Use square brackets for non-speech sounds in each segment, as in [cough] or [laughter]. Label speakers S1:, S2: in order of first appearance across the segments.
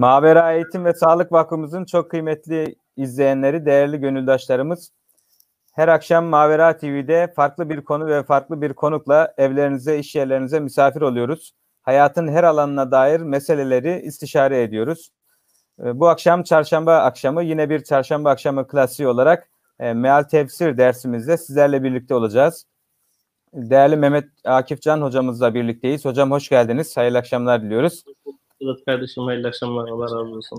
S1: Mavera Eğitim ve Sağlık Vakfımızın çok kıymetli izleyenleri, değerli gönüldaşlarımız. Her akşam Mavera TV'de farklı bir konu ve farklı bir konukla evlerinize, iş yerlerinize misafir oluyoruz. Hayatın her alanına dair meseleleri istişare ediyoruz. Ee, bu akşam çarşamba akşamı yine bir çarşamba akşamı klasiği olarak e, meal tefsir dersimizde sizlerle birlikte olacağız. Değerli Mehmet Akif Can hocamızla birlikteyiz. Hocam hoş geldiniz. Hayırlı akşamlar diliyoruz.
S2: Evet kardeşim hayırlı akşamlar. Allah razı olsun.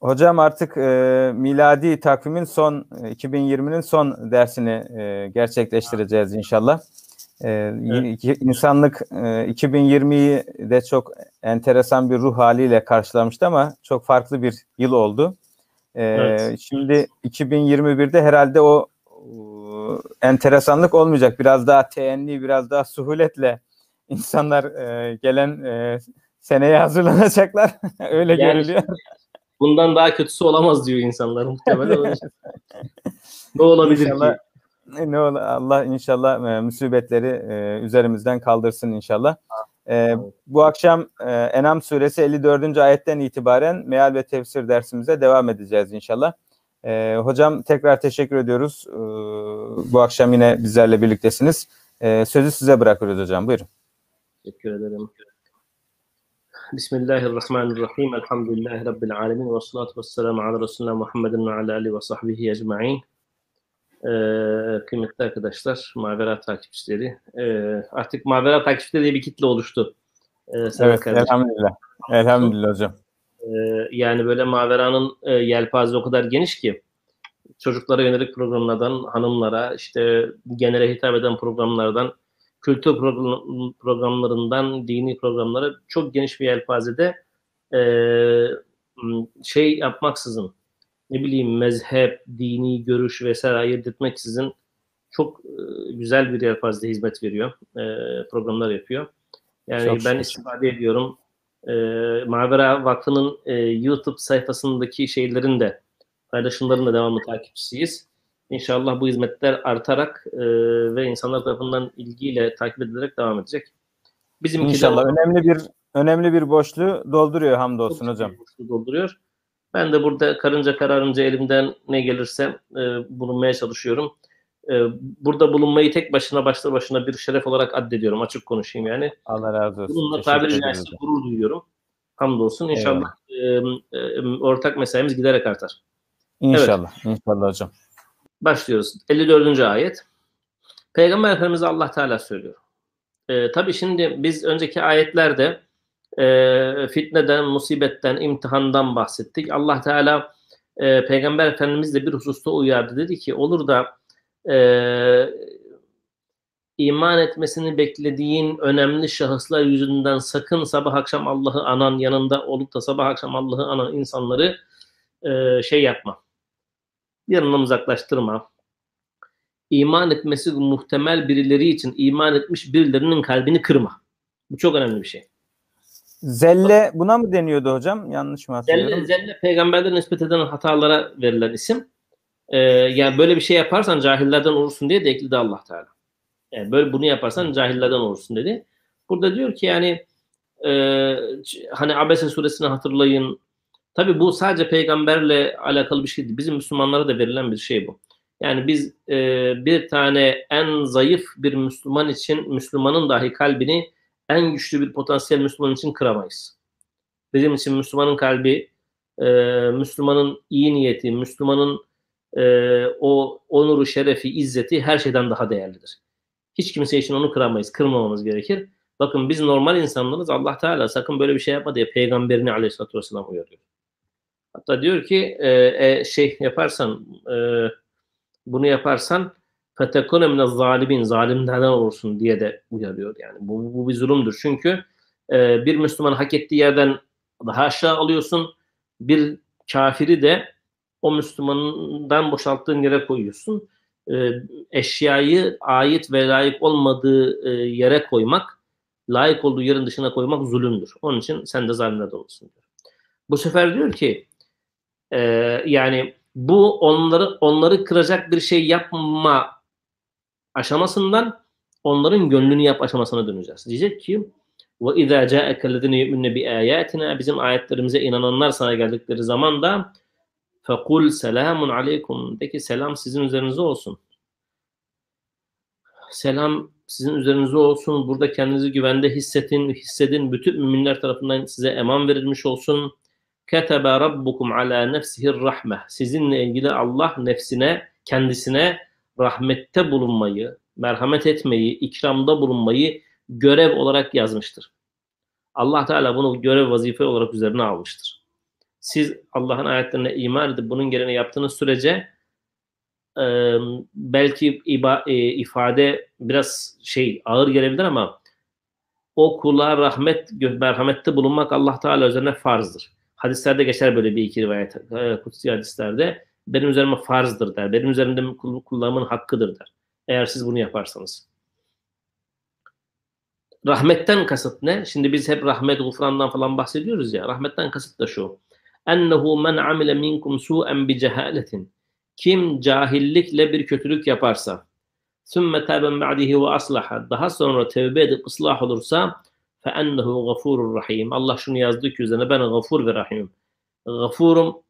S1: Hocam artık e, miladi takvimin son 2020'nin son dersini e, gerçekleştireceğiz inşallah. E, evet. İnsanlık e, 2020'yi de çok enteresan bir ruh haliyle karşılamıştı ama çok farklı bir yıl oldu. E, evet. Şimdi 2021'de herhalde o enteresanlık olmayacak. Biraz daha teenni, biraz daha suhuletle insanlar e, gelen e, seneye hazırlanacaklar. [laughs] Öyle yani, görülüyor.
S2: Bundan daha kötüsü olamaz diyor insanlar muhtemelen. [laughs] ne olabilir
S1: inşallah, ki? Ne ol Allah inşallah e, musibetleri e, üzerimizden kaldırsın inşallah. E, bu akşam e, Enam suresi 54. ayetten itibaren meal ve tefsir dersimize devam edeceğiz inşallah. E, hocam tekrar teşekkür ediyoruz. E, bu akşam yine bizlerle birliktesiniz. E, sözü size bırakıyoruz hocam. Buyurun.
S2: Teşekkür ederim. Bismillahirrahmanirrahim. Elhamdülillahi Rabbil alemin. Ve salatu ve selamu ala Resulullah Muhammedin ve ala alihi ve sahbihi ecma'in. Ee, kıymetli arkadaşlar, Mavera takipçileri. Ee, artık Mavera takipçileri diye bir kitle oluştu.
S1: Ee, evet, kardeşim. elhamdülillah. Elhamdülillah hocam.
S2: Ee, yani böyle Mavera'nın e, yelpaze o kadar geniş ki çocuklara yönelik programlardan hanımlara, işte genele hitap eden programlardan kültür program, programlarından dini programlara çok geniş bir yelpazede e, şey yapmaksızın ne bileyim mezhep, dini görüş vesaire ayırt etmeksizin çok e, güzel bir yelpazede hizmet veriyor. E, programlar yapıyor. Yani çok ben istifade ediyorum. E, Mavera Vakfı'nın e, YouTube sayfasındaki şeylerin de paylaşımların da devamlı takipçisiyiz. İnşallah bu hizmetler artarak e, ve insanlar tarafından ilgiyle takip edilerek devam edecek.
S1: Bizim İnşallah de, önemli bir önemli bir boşluğu dolduruyor hamdolsun hocam.
S2: Boşluğu dolduruyor. Ben de burada karınca kararınca elimden ne gelirse e, bulunmaya çalışıyorum. E, burada bulunmayı tek başına başta başına bir şeref olarak addediyorum. Açık konuşayım yani.
S1: Allah razı olsun.
S2: Bununla tabiri caizse gurur duyuyorum. Hamdolsun. İnşallah e, e, ortak mesaimiz giderek artar.
S1: İnşallah. Evet. İnşallah hocam.
S2: Başlıyoruz. 54. ayet. Peygamber Efendimiz Allah Teala söylüyor. Ee, tabii şimdi biz önceki ayetlerde e, fitneden, musibetten, imtihandan bahsettik. Allah Teala e, Peygamber Efendimiz de bir hususta uyardı. Dedi ki olur da e, iman etmesini beklediğin önemli şahıslar yüzünden sakın sabah akşam Allah'ı anan yanında olup da sabah akşam Allah'ı anan insanları e, şey yapma yanından uzaklaştırma. İman etmesi muhtemel birileri için iman etmiş birilerinin kalbini kırma. Bu çok önemli bir şey.
S1: Zelle buna mı deniyordu hocam? Yanlış mı
S2: hatırlıyorum? Zelle, zelle peygamberden nispet edilen hatalara verilen isim. Ee, yani böyle bir şey yaparsan cahillerden olursun diye de ekledi Allah Teala. Yani böyle bunu yaparsan cahillerden olursun dedi. Burada diyor ki yani e, hani Abese suresini hatırlayın, Tabi bu sadece peygamberle alakalı bir şey değil. Bizim Müslümanlara da verilen bir şey bu. Yani biz e, bir tane en zayıf bir Müslüman için Müslümanın dahi kalbini en güçlü bir potansiyel Müslüman için kıramayız. Bizim için Müslümanın kalbi, e, Müslümanın iyi niyeti, Müslümanın e, o onuru, şerefi, izzeti her şeyden daha değerlidir. Hiç kimse için onu kıramayız, kırmamamız gerekir. Bakın biz normal insanlarız. Allah Teala sakın böyle bir şey yapma diye peygamberini aleyhissalatü vesselam uyarıyor. Hatta diyor ki e, e, şey yaparsan e, bunu yaparsan fetekune mine zalimin zalimlerden olursun diye de uyarıyor yani. Bu, bu bir zulümdür. Çünkü e, bir Müslüman hak ettiği yerden daha aşağı alıyorsun. Bir kafiri de o Müslümandan boşalttığın yere koyuyorsun. E, eşyayı ait ve layık olmadığı e, yere koymak, layık olduğu yerin dışına koymak zulümdür. Onun için sen de zalimlerden olursun diyor. Bu sefer diyor ki e, yani bu onları onları kıracak bir şey yapma aşamasından onların gönlünü yap aşamasına döneceğiz. Diyecek ki Ve izâ câekellezîne yu'minne bi âyâtina bizim ayetlerimize inananlar sana geldikleri zaman da fekul selamun aleykum de ki selam sizin üzerinize olsun. Selam sizin üzerinize olsun. Burada kendinizi güvende hissedin, hissedin. Bütün müminler tarafından size eman verilmiş olsun. Ketebe rabbukum ala nefsihir rahme. Sizinle ilgili Allah nefsine, kendisine rahmette bulunmayı, merhamet etmeyi, ikramda bulunmayı görev olarak yazmıştır. Allah Teala bunu görev vazife olarak üzerine almıştır. Siz Allah'ın ayetlerine iman edip bunun gereğini yaptığınız sürece e, belki iba, e, ifade biraz şey ağır gelebilir ama o kula rahmet merhamette bulunmak Allah Teala üzerine farzdır. Hadislerde geçer böyle bir iki rivayet e, kutsi hadislerde benim üzerime farzdır der. Benim üzerimde kullanımın hakkıdır der. Eğer siz bunu yaparsanız. Rahmetten kasıt ne? Şimdi biz hep rahmet, gufrandan falan bahsediyoruz ya. Rahmetten kasıt da şu. Ennehu men amile minkum su'en bi cehaletin. Kim cahillikle bir kötülük yaparsa sümme tâben ba'dihi ve aslaha daha sonra tevbe edip ıslah olursa fe ennehu gafurur rahim. Allah şunu yazdı ki üzerine ben gafur ve rahimim. Gafurum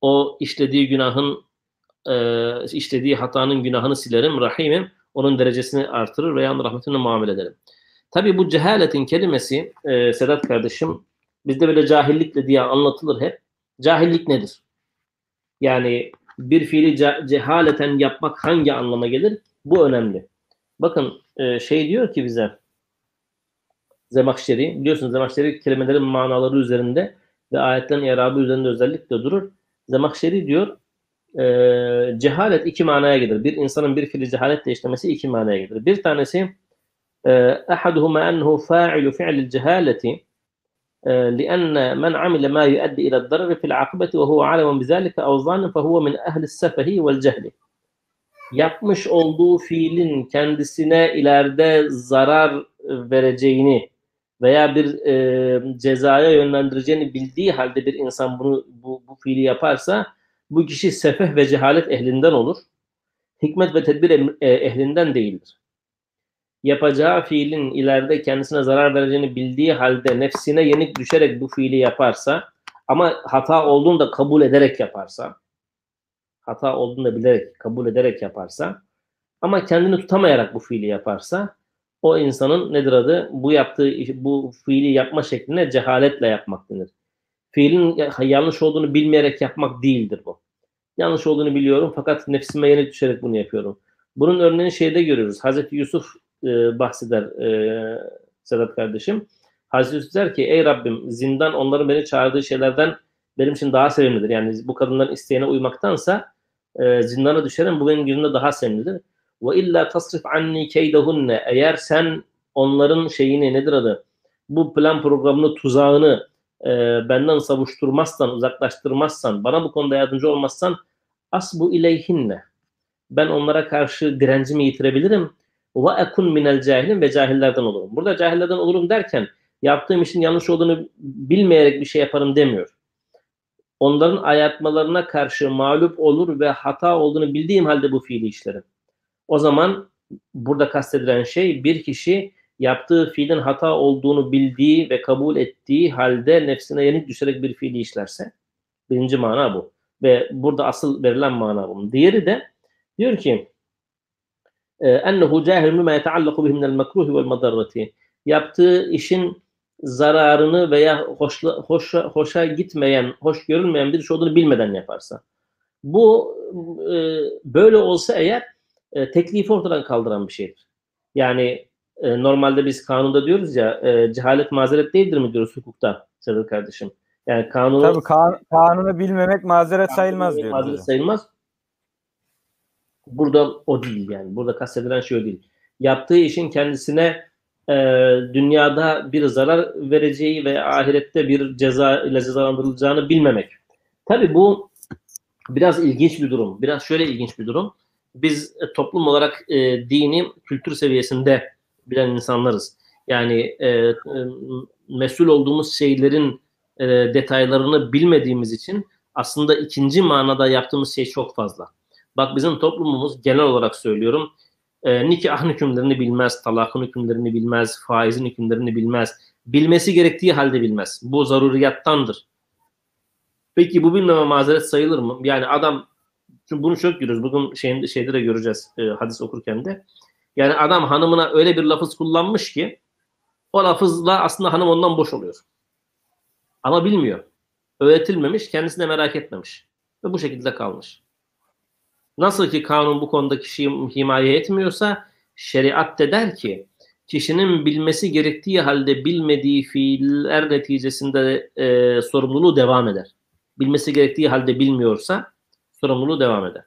S2: o işlediği günahın e, işlediği hatanın günahını silerim. Rahimim onun derecesini artırır veya rahmetine muamele ederim. Tabi bu cehaletin kelimesi e, Sedat kardeşim bizde böyle cahillikle diye anlatılır hep. Cahillik nedir? Yani bir fiili cehaleten yapmak hangi anlama gelir? Bu önemli. Bakın e, şey diyor ki bize Zemakşeri, biliyorsunuz Zemakşeri kelimelerin manaları üzerinde ve ayetlerin irabı üzerinde özellikle durur. Zemakşeri diyor e, cehalet iki manaya gelir. Bir insanın bir fiili cehaletle işlemesi iki manaya gelir. Bir tanesi أحدهما أنه فاعل فعل الجهالة لأن من عمل ما يؤدي إلى الضرر في العاقبة وهو عالم بذلك أو ظان فهو من أهل السفه والجهل yapmış olduğu fiilin kendisine ileride zarar vereceğini veya bir e, cezaya yönlendireceğini bildiği halde bir insan bunu bu, bu fiili yaparsa bu kişi sefeh ve cehalet ehlinden olur. Hikmet ve tedbir ehlinden değildir yapacağı fiilin ileride kendisine zarar vereceğini bildiği halde nefsine yenik düşerek bu fiili yaparsa ama hata olduğunu da kabul ederek yaparsa hata olduğunu da bilerek kabul ederek yaparsa ama kendini tutamayarak bu fiili yaparsa o insanın nedir adı? Bu yaptığı bu fiili yapma şekline cehaletle yapmak denir. Fiilin yanlış olduğunu bilmeyerek yapmak değildir bu. Yanlış olduğunu biliyorum fakat nefsime yenik düşerek bunu yapıyorum. Bunun örneğini şeyde görüyoruz. Hazreti Yusuf e, bahseder e, Sedat kardeşim. Hazreti Yusuf der ki ey Rabbim zindan onların beni çağırdığı şeylerden benim için daha sevimlidir. Yani bu kadınların isteğine uymaktansa e, zindana düşerim bu benim gözümde daha sevimlidir. Ve illa tasrif anni keydehunne eğer sen onların şeyini nedir adı bu plan programını tuzağını e, benden savuşturmazsan uzaklaştırmazsan bana bu konuda yardımcı olmazsan asbu ileyhinne ben onlara karşı direncimi yitirebilirim ve ekun minel cahilin ve cahillerden olurum. Burada cahillerden olurum derken yaptığım işin yanlış olduğunu bilmeyerek bir şey yaparım demiyor. Onların ayatmalarına karşı mağlup olur ve hata olduğunu bildiğim halde bu fiili işlerim. O zaman burada kastedilen şey bir kişi yaptığı fiilin hata olduğunu bildiği ve kabul ettiği halde nefsine yenik düşerek bir fiili işlerse. Birinci mana bu. Ve burada asıl verilen mana bu. Diğeri de diyor ki ennehu cahil mimma yetaallaku bihi minel mekruhi vel. Yaptığı işin zararını veya hoşla, hoşa, hoşa gitmeyen, hoş görülmeyen bir iş olduğunu bilmeden yaparsa. Bu e, böyle olsa eğer e, teklifi ortadan kaldıran bir şeydir. Yani e, normalde biz kanunda diyoruz ya e, cehalet mazeret değildir mi diyoruz hukukta Sedat kardeşim. Yani kanunu
S1: Tabii kan, kanunu bilmemek mazeret sayılmaz diyor.
S2: Mazeret sayılmaz. Burada o değil yani. Burada kastedilen şey o değil. Yaptığı işin kendisine e, dünyada bir zarar vereceği ve ahirette bir ceza ile cezalandırılacağını bilmemek. Tabi bu biraz ilginç bir durum. Biraz şöyle ilginç bir durum. Biz e, toplum olarak e, dini kültür seviyesinde bilen insanlarız. Yani e, e, mesul olduğumuz şeylerin e, detaylarını bilmediğimiz için aslında ikinci manada yaptığımız şey çok fazla. Bak bizim toplumumuz genel olarak söylüyorum e, nikahın hükümlerini bilmez, talakın hükümlerini bilmez, faizin hükümlerini bilmez, Bilmesi gerektiği halde bilmez. Bu zaruriyattandır. Peki bu bilmeme mazeret sayılır mı? Yani adam çünkü bunu çok görüyoruz. Bugün şeyinde, şeyde de göreceğiz e, hadis okurken de. Yani adam hanımına öyle bir lafız kullanmış ki o lafızla aslında hanım ondan boş oluyor. Ama bilmiyor. Öğretilmemiş, kendisi de merak etmemiş. Ve bu şekilde kalmış. Nasıl ki kanun bu konuda kişiyi himaye etmiyorsa şeriat de der ki kişinin bilmesi gerektiği halde bilmediği fiiller neticesinde e, sorumluluğu devam eder. Bilmesi gerektiği halde bilmiyorsa sorumluluğu devam eder.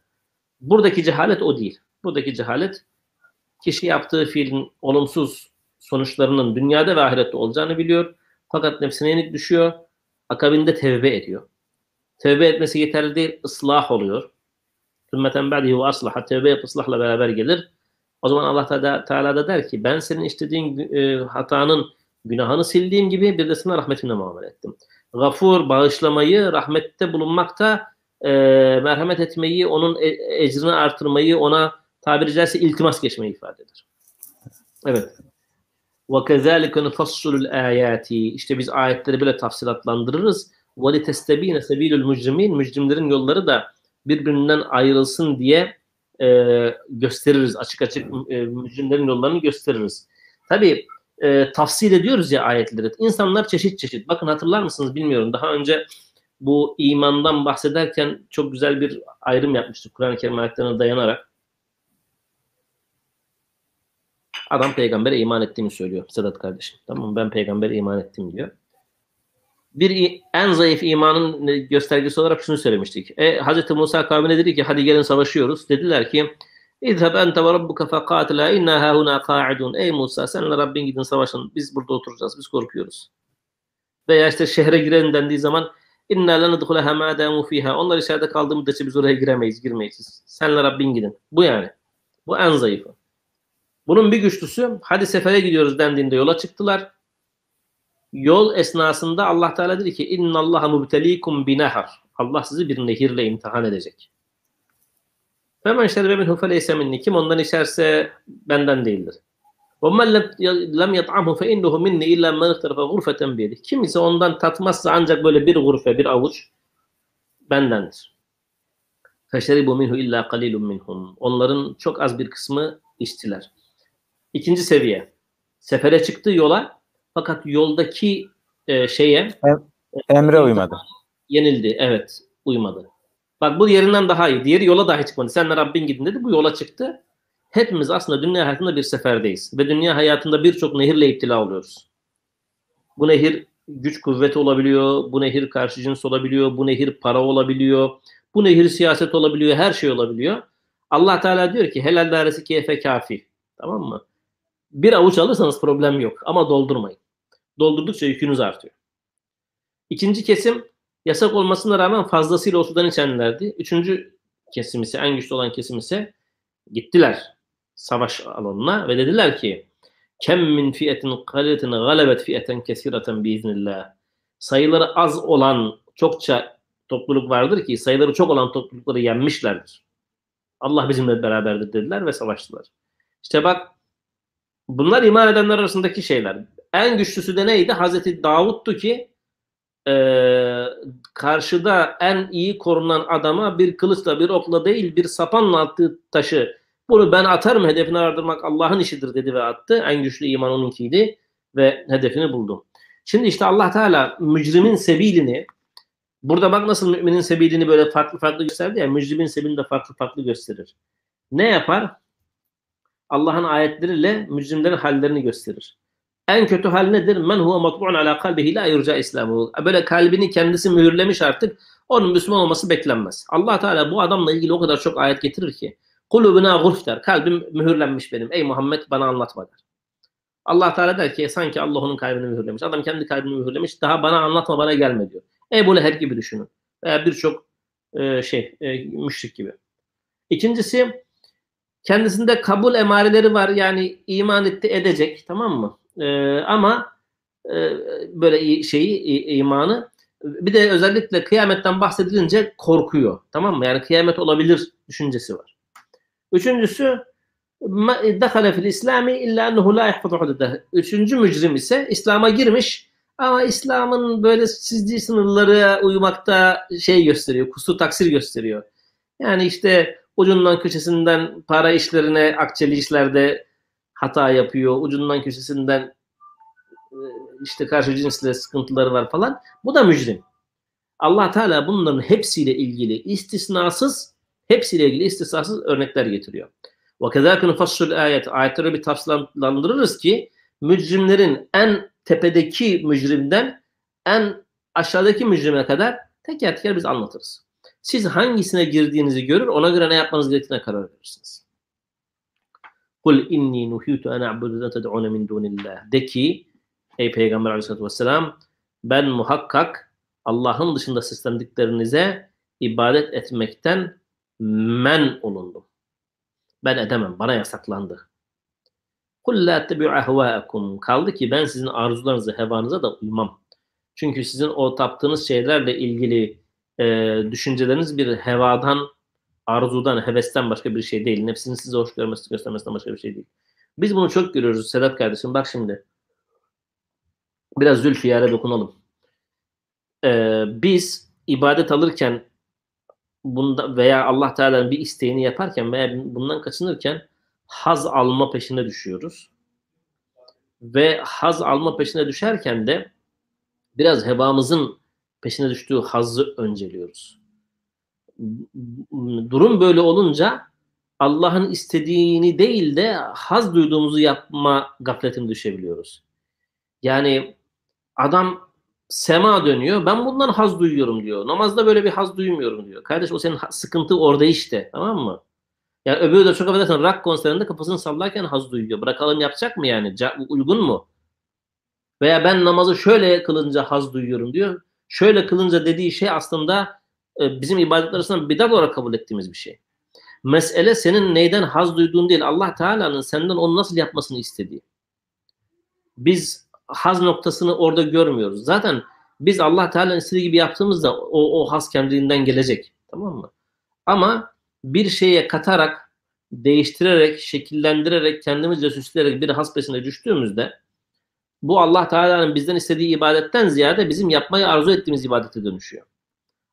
S2: Buradaki cehalet o değil. Buradaki cehalet kişi yaptığı fiilin olumsuz sonuçlarının dünyada ve ahirette olacağını biliyor. Fakat nefsine yenik düşüyor. Akabinde tevbe ediyor. Tevbe etmesi yeterli değil, ıslah oluyor. Sümmeten ba'dihi ve aslaha. Tevbe yap, ıslahla beraber gelir. O zaman Allah Teala da der ki ben senin işlediğin e, hatanın günahını sildiğim gibi bir de sana rahmetimle muamele ettim. Gafur, bağışlamayı, rahmette bulunmakta e, merhamet etmeyi, onun e, ecrini artırmayı, ona tabiri caizse iltimas geçmeyi ifade eder. Evet. وَكَذَٰلِكَ نُفَصُّلُ الْآيَاتِ İşte biz ayetleri böyle tafsilatlandırırız. وَلِتَسْتَب۪ينَ سَب۪يلُ الْمُجْرِم۪ينَ Mücrimlerin yolları da birbirinden ayrılsın diye e, gösteririz. Açık açık e, mücrimlerin yollarını gösteririz. Tabi e, tafsil ediyoruz ya ayetleri. İnsanlar çeşit çeşit. Bakın hatırlar mısınız bilmiyorum. Daha önce bu imandan bahsederken çok güzel bir ayrım yapmıştık Kur'an-ı Kerim ayetlerine dayanarak. Adam peygambere iman ettiğini söylüyor Sedat kardeşim. Tamam ben peygambere iman ettim diyor. Bir en zayıf imanın göstergesi olarak şunu söylemiştik. E, Hz. Musa kavmine dedi ki hadi gelin savaşıyoruz. Dediler ki İzheb ente ve rabbuka fekatila inna hahuna qa'idun. Ey Musa senle Rabbin gidin savaşın. Biz burada oturacağız. Biz korkuyoruz. Veya işte şehre girelim dendiği zaman inna lenedhuleha ma damu fiha. Onlar içeride kaldığı müddetçe biz oraya giremeyiz, girmeyiz. Senle Rabbin gidin. Bu yani. Bu en zayıfı. Bunun bir güçlüsü hadi sefere gidiyoruz dendiğinde yola çıktılar. Yol esnasında Allah Teala dedi ki inna Allaha mubtelikum binahar. Allah sizi bir nehirle imtihan edecek. Femen şerbe minhu feleyse minni. Kim ondan içerse benden değildir. وَمَنْ لَمْ يَطْعَمْهُ فَاِنَّهُ مِنِّي اِلَّا مَنْ اِخْتَرَفَ غُرْفَةً بِيَدِهِ Kim ise ondan tatmazsa ancak böyle bir gurfe, bir avuç bendendir. فَشَرِبُوا مِنْهُ اِلَّا قَلِيلٌ مِنْهُمْ Onların çok az bir kısmı içtiler. İkinci seviye. Sefere çıktı yola fakat yoldaki e, şeye
S1: emre uymadı.
S2: Yenildi. Evet. Uymadı. Bak bu yerinden daha iyi. Diğeri yola dahi çıkmadı. Senle Rabbin gidin dedi. Bu yola çıktı. Hepimiz aslında dünya hayatında bir seferdeyiz. Ve dünya hayatında birçok nehirle iptila oluyoruz. Bu nehir güç kuvveti olabiliyor. Bu nehir karşı cins olabiliyor. Bu nehir para olabiliyor. Bu nehir siyaset olabiliyor. Her şey olabiliyor. Allah Teala diyor ki helal dairesi keyfe kafi. Tamam mı? Bir avuç alırsanız problem yok. Ama doldurmayın. Doldurdukça yükünüz artıyor. İkinci kesim yasak olmasına rağmen fazlasıyla o sudan içenlerdi. Üçüncü kesim ise en güçlü olan kesim ise gittiler savaş alanına ve dediler ki kem min fiyetin kaliyetin galebet fiyeten kesireten biiznillah. Sayıları az olan çokça topluluk vardır ki sayıları çok olan toplulukları yenmişlerdir. Allah bizimle beraberdir dediler ve savaştılar. İşte bak bunlar iman edenler arasındaki şeyler. En güçlüsü de neydi? Hazreti Davut'tu ki e, karşıda en iyi korunan adama bir kılıçla bir okla değil bir sapanla attığı taşı bunu ben atarım hedefini ardırmak Allah'ın işidir dedi ve attı. En güçlü iman onunkiydi ve hedefini buldu. Şimdi işte Allah Teala mücrimin sebilini burada bak nasıl müminin sebilini böyle farklı farklı gösterdi ya mücrimin sebilini de farklı farklı gösterir. Ne yapar? Allah'ın ayetleriyle mücrimlerin hallerini gösterir. En kötü hal nedir? Men huve matbu'un ala kalbihi la yurca İslamu. Böyle kalbini kendisi mühürlemiş artık. Onun Müslüman olması beklenmez. Allah Teala bu adamla ilgili o kadar çok ayet getirir ki. Kulubuna gurf der. Kalbim mühürlenmiş benim. Ey Muhammed bana anlatma der. Allah Teala der ki sanki Allah onun kalbini mühürlemiş. Adam kendi kalbini mühürlemiş. Daha bana anlatma bana gelme diyor. Ebu Leheb gibi düşünün. Veya birçok e, şey e, müşrik gibi. İkincisi kendisinde kabul emareleri var. Yani iman etti edecek. Tamam mı? E, ama e, böyle şeyi imanı bir de özellikle kıyametten bahsedilince korkuyor. Tamam mı? Yani kıyamet olabilir düşüncesi var. Üçüncüsü dakale fil İslami illa ennehu la yahfazu hududah. Üçüncü mücrim ise İslam'a girmiş ama İslam'ın böyle çizdiği sınırlara uymakta şey gösteriyor, kusur taksir gösteriyor. Yani işte ucundan köşesinden para işlerine, akçeli işlerde hata yapıyor. Ucundan köşesinden e, işte karşı cinsle sıkıntıları var falan. Bu da mücrim. Allah Teala bunların hepsiyle ilgili istisnasız hepsiyle ilgili istisnasız örnekler getiriyor. Kezâkı nufassul ayet. Ayetleri bir tafsilandırırız ki mücrimlerin en tepedeki mücrimden en aşağıdaki mücrime kadar teker teker biz anlatırız. Siz hangisine girdiğinizi görür, ona göre ne yapmanız gerektiğine karar verirsiniz. Kul inni nuhitu en a'budu la ted'une min dunillah. De ki ey Peygamber Aleyhisselatü Vesselam ben muhakkak Allah'ın dışında seslendiklerinize ibadet etmekten men olundum. Ben edemem. Bana yasaklandı. Kul la tebi'u. Kaldı ki ben sizin arzularınıza, hevanıza da uymam. Çünkü sizin o taptığınız şeylerle ilgili e, düşünceleriniz bir hevadan, arzudan, hevesten başka bir şey değil. Nefsinin size hoş görmesi, göstermesinden başka bir şey değil. Biz bunu çok görüyoruz Sedat kardeşim. Bak şimdi. Biraz Zülfiyar'a dokunalım. Ee, biz ibadet alırken bunda veya Allah Teala'nın bir isteğini yaparken veya bundan kaçınırken haz alma peşine düşüyoruz. Ve haz alma peşine düşerken de biraz hevamızın peşine düştüğü hazzı önceliyoruz. Durum böyle olunca Allah'ın istediğini değil de haz duyduğumuzu yapma gafletine düşebiliyoruz. Yani adam sema dönüyor. Ben bundan haz duyuyorum diyor. Namazda böyle bir haz duymuyorum diyor. Kardeş o senin sıkıntı orada işte. Tamam mı? Yani öbürü de çok affedersin rock konserinde kafasını sallarken haz duyuyor. Bırakalım yapacak mı yani? Uygun mu? Veya ben namazı şöyle kılınca haz duyuyorum diyor. Şöyle kılınca dediği şey aslında e, bizim ibadetler arasında bidat olarak kabul ettiğimiz bir şey. Mesele senin neyden haz duyduğun değil. Allah Teala'nın senden onu nasıl yapmasını istediği. Biz haz noktasını orada görmüyoruz. Zaten biz Allah Teala'nın istediği gibi yaptığımızda o, o haz kendiliğinden gelecek. Tamam mı? Ama bir şeye katarak, değiştirerek, şekillendirerek, kendimizce süsleyerek bir has peşine düştüğümüzde bu Allah Teala'nın bizden istediği ibadetten ziyade bizim yapmayı arzu ettiğimiz ibadete dönüşüyor.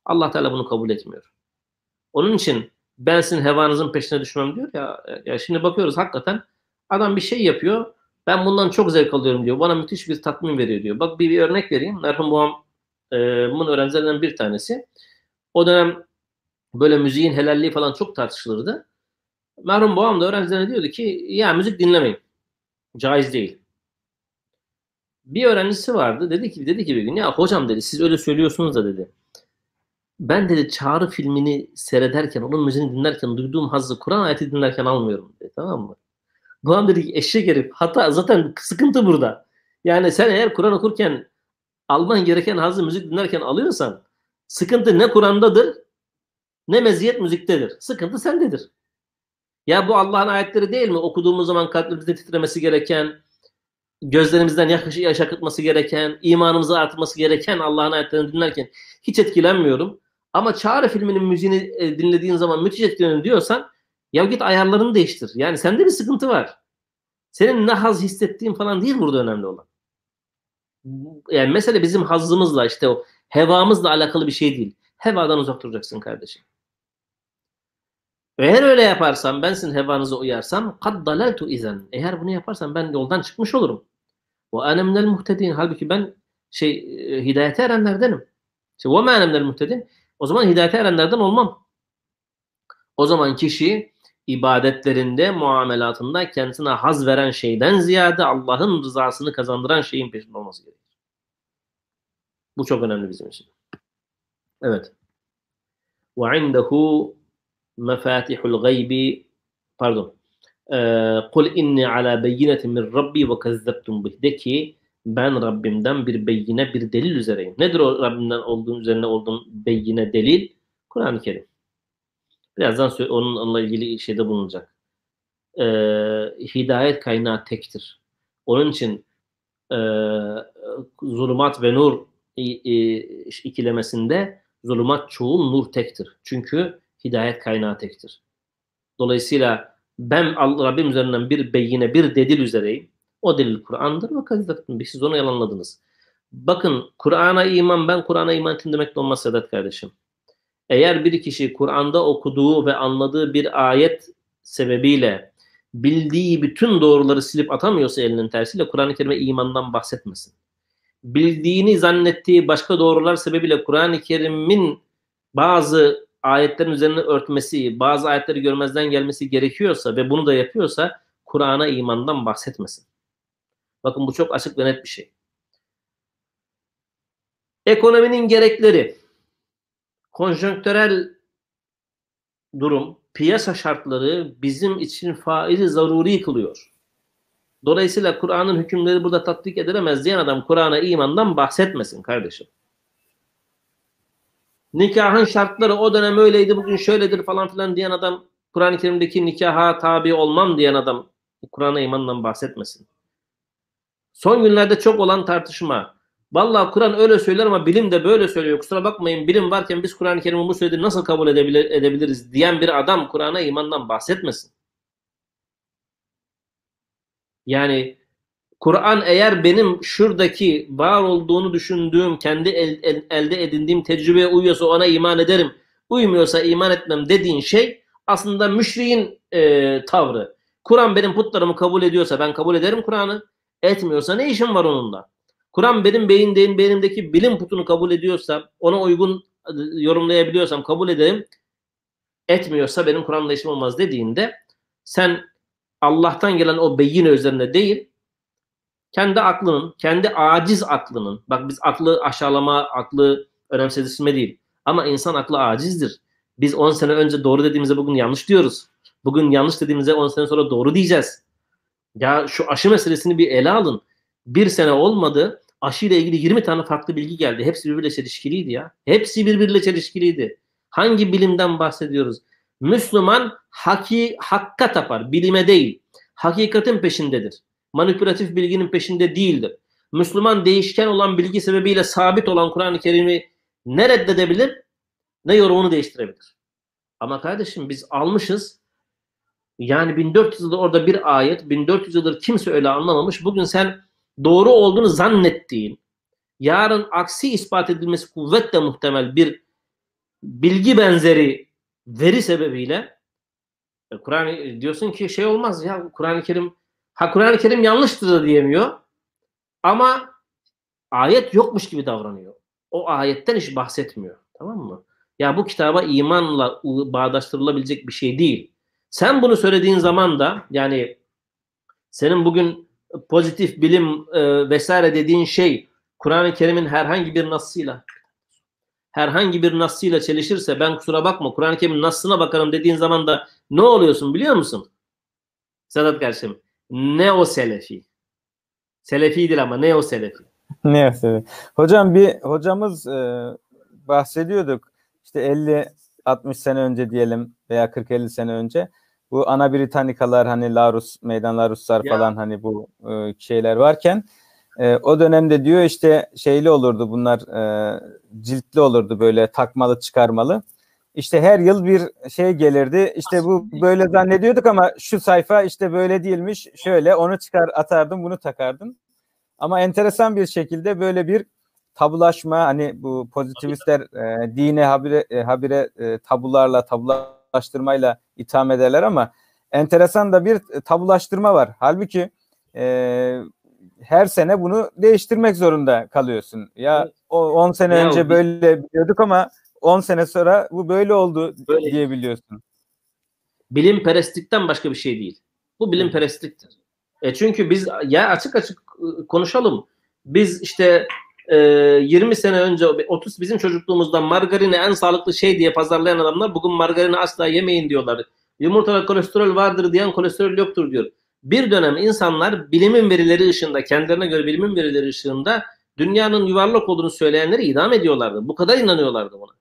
S2: Allah Teala bunu kabul etmiyor. Onun için ben sizin hevanızın peşine düşmem diyor ya, ya şimdi bakıyoruz hakikaten adam bir şey yapıyor ben bundan çok zevk alıyorum diyor. Bana müthiş bir tatmin veriyor diyor. Bak bir, bir örnek vereyim. Merhum babamın e, öğrencilerinden bir tanesi. O dönem böyle müziğin helalliği falan çok tartışılırdı. Merhum babam da öğrencilerine diyordu ki ya müzik dinlemeyin. Caiz değil. Bir öğrencisi vardı. Dedi ki dedi ki bir gün ya hocam dedi siz öyle söylüyorsunuz da dedi. Ben dedi Çağrı filmini seyrederken, onun müziğini dinlerken duyduğum hazzı Kur'an ayeti dinlerken almıyorum dedi. Tamam mı? Ulan dedik eşek herif. Hatta zaten sıkıntı burada. Yani sen eğer Kur'an okurken alman gereken hazzı müzik dinlerken alıyorsan sıkıntı ne Kur'an'dadır ne meziyet müziktedir. Sıkıntı sendedir. Ya bu Allah'ın ayetleri değil mi? Okuduğumuz zaman kalbimizde titremesi gereken, gözlerimizden yaş yaş akıtması gereken, imanımızı artması gereken Allah'ın ayetlerini dinlerken hiç etkilenmiyorum. Ama Çağrı filminin müziğini e, dinlediğin zaman müthiş etkileniyorum diyorsan ya git ayarlarını değiştir. Yani sende bir sıkıntı var. Senin ne haz hissettiğin falan değil burada önemli olan. Yani mesele bizim hazzımızla işte o hevamızla alakalı bir şey değil. Hevadan uzak duracaksın kardeşim. Eğer öyle yaparsan ben sizin hevanıza uyarsam kad dalaltu izen. Eğer bunu yaparsam ben yoldan çıkmış olurum. Ve ene minel muhtedin. Halbuki ben şey e, hidayete erenlerdenim. Ve ma minel muhtedin. O zaman hidayete erenlerden olmam. O zaman kişi ibadetlerinde, muamelatında kendisine haz veren şeyden ziyade Allah'ın rızasını kazandıran şeyin peşinde olması gerekir. Bu çok önemli bizim için. Evet. Ve indehu mefatihul gaybi pardon. Kul inni ala beyinetin min rabbi ve kezzeptum bih. De ki ben Rabbimden bir beyine bir delil üzereyim. Nedir o Rabbimden olduğum üzerine olduğum beyine delil? Kur'an-ı Kerim. Birazdan onunla ilgili şeyde bulunacak. Ee, hidayet kaynağı tektir. Onun için e, zulümat ve nur ikilemesinde zulümat çoğul, nur tektir. Çünkü hidayet kaynağı tektir. Dolayısıyla Ben Rabbim üzerinden bir beyine, bir delil üzereyim. O delil Kur'an'dır ve kazıdattım. Siz onu yalanladınız. Bakın Kur'an'a iman, ben Kur'an'a iman ettim demek de olmaz Sedat kardeşim. Eğer bir kişi Kur'an'da okuduğu ve anladığı bir ayet sebebiyle bildiği bütün doğruları silip atamıyorsa elinin tersiyle Kur'an-ı Kerim'e imandan bahsetmesin. Bildiğini zannettiği başka doğrular sebebiyle Kur'an-ı Kerim'in bazı ayetlerin üzerine örtmesi, bazı ayetleri görmezden gelmesi gerekiyorsa ve bunu da yapıyorsa Kur'an'a imandan bahsetmesin. Bakın bu çok açık ve net bir şey. Ekonominin gerekleri, konjonktürel durum, piyasa şartları bizim için faizi zaruri kılıyor. Dolayısıyla Kur'an'ın hükümleri burada tatbik edilemez diyen adam Kur'an'a imandan bahsetmesin kardeşim. Nikahın şartları o dönem öyleydi bugün şöyledir falan filan diyen adam Kur'an-ı Kerim'deki nikaha tabi olmam diyen adam Kur'an'a imandan bahsetmesin. Son günlerde çok olan tartışma. Vallahi Kur'an öyle söyler ama bilim de böyle söylüyor. Kusura bakmayın bilim varken biz Kur'an-ı Kerim'i bu söylediğini nasıl kabul edebilir, edebiliriz diyen bir adam Kur'an'a imandan bahsetmesin. Yani Kur'an eğer benim şuradaki var olduğunu düşündüğüm, kendi el, el, elde edindiğim tecrübeye uyuyorsa ona iman ederim. Uymuyorsa iman etmem dediğin şey aslında müşriğin e, tavrı. Kur'an benim putlarımı kabul ediyorsa ben kabul ederim Kur'an'ı. Etmiyorsa ne işim var onunla? Kur'an benim beyindeyim, beynimdeki bilim putunu kabul ediyorsa, ona uygun e, yorumlayabiliyorsam kabul ederim. Etmiyorsa benim Kur'an'la işim olmaz dediğinde sen Allah'tan gelen o beyin üzerinde değil, kendi aklının, kendi aciz aklının, bak biz aklı aşağılama, aklı önemsizleştirme değil. Ama insan aklı acizdir. Biz 10 sene önce doğru dediğimizde bugün yanlış diyoruz. Bugün yanlış dediğimizde 10 sene sonra doğru diyeceğiz. Ya şu aşı meselesini bir ele alın. Bir sene olmadı. Aşı ile ilgili 20 tane farklı bilgi geldi. Hepsi birbiriyle çelişkiliydi ya. Hepsi birbiriyle çelişkiliydi. Hangi bilimden bahsediyoruz? Müslüman haki, hakka tapar. Bilime değil. Hakikatin peşindedir. Manipülatif bilginin peşinde değildir. Müslüman değişken olan bilgi sebebiyle sabit olan Kur'an-ı Kerim'i ne reddedebilir ne yorumunu değiştirebilir. Ama kardeşim biz almışız yani 1400 yıldır orada bir ayet, 1400 yıldır kimse öyle anlamamış. Bugün sen doğru olduğunu zannettiğin, yarın aksi ispat edilmesi kuvvetle muhtemel bir bilgi benzeri veri sebebiyle e, Kur'an diyorsun ki şey olmaz ya Kur'an-ı Kerim ha Kur'an-ı Kerim yanlıştır da diyemiyor ama ayet yokmuş gibi davranıyor. O ayetten hiç bahsetmiyor. Tamam mı? Ya bu kitaba imanla bağdaştırılabilecek bir şey değil. Sen bunu söylediğin zaman da yani senin bugün pozitif bilim e, vesaire dediğin şey Kur'an-ı Kerim'in herhangi bir nasıyla herhangi bir nasıyla çelişirse ben kusura bakma Kur'an-ı Kerim'in nasına bakarım dediğin zaman da ne oluyorsun biliyor musun? Sedat kardeşim ne o selefi. Selefi ama ne o selefi.
S1: Ne o selefi. Hocam bir hocamız e, bahsediyorduk işte 50 60 sene önce diyelim veya 40-50 sene önce bu ana Britanikalar hani Larus, Meydan Laruslar ya. falan hani bu e, şeyler varken e, o dönemde diyor işte şeyli olurdu bunlar e, ciltli olurdu böyle takmalı çıkarmalı. İşte her yıl bir şey gelirdi. İşte bu böyle zannediyorduk ama şu sayfa işte böyle değilmiş. Şöyle onu çıkar atardım bunu takardım. Ama enteresan bir şekilde böyle bir tabulaşma hani bu pozitivistler e, dine habire e, habire e, tabularla tabulaştırmayla itham ederler ama enteresan da bir tabulaştırma var. Halbuki e, her sene bunu değiştirmek zorunda kalıyorsun. Ya o 10 sene ya, önce böyle biliyorduk ama 10 sene sonra bu böyle oldu böyle. diyebiliyorsun.
S2: Bilim perestlikten başka bir şey değil. Bu bilim perestliktir. E çünkü biz ya açık açık ıı, konuşalım. Biz işte e, 20 sene önce 30 bizim çocukluğumuzda margarini en sağlıklı şey diye pazarlayan adamlar bugün margarini asla yemeyin diyorlar. Yumurtada kolesterol vardır diyen kolesterol yoktur diyor. Bir dönem insanlar bilimin verileri ışığında, kendilerine göre bilimin verileri ışığında dünyanın yuvarlak olduğunu söyleyenleri idam ediyorlardı. Bu kadar inanıyorlardı buna.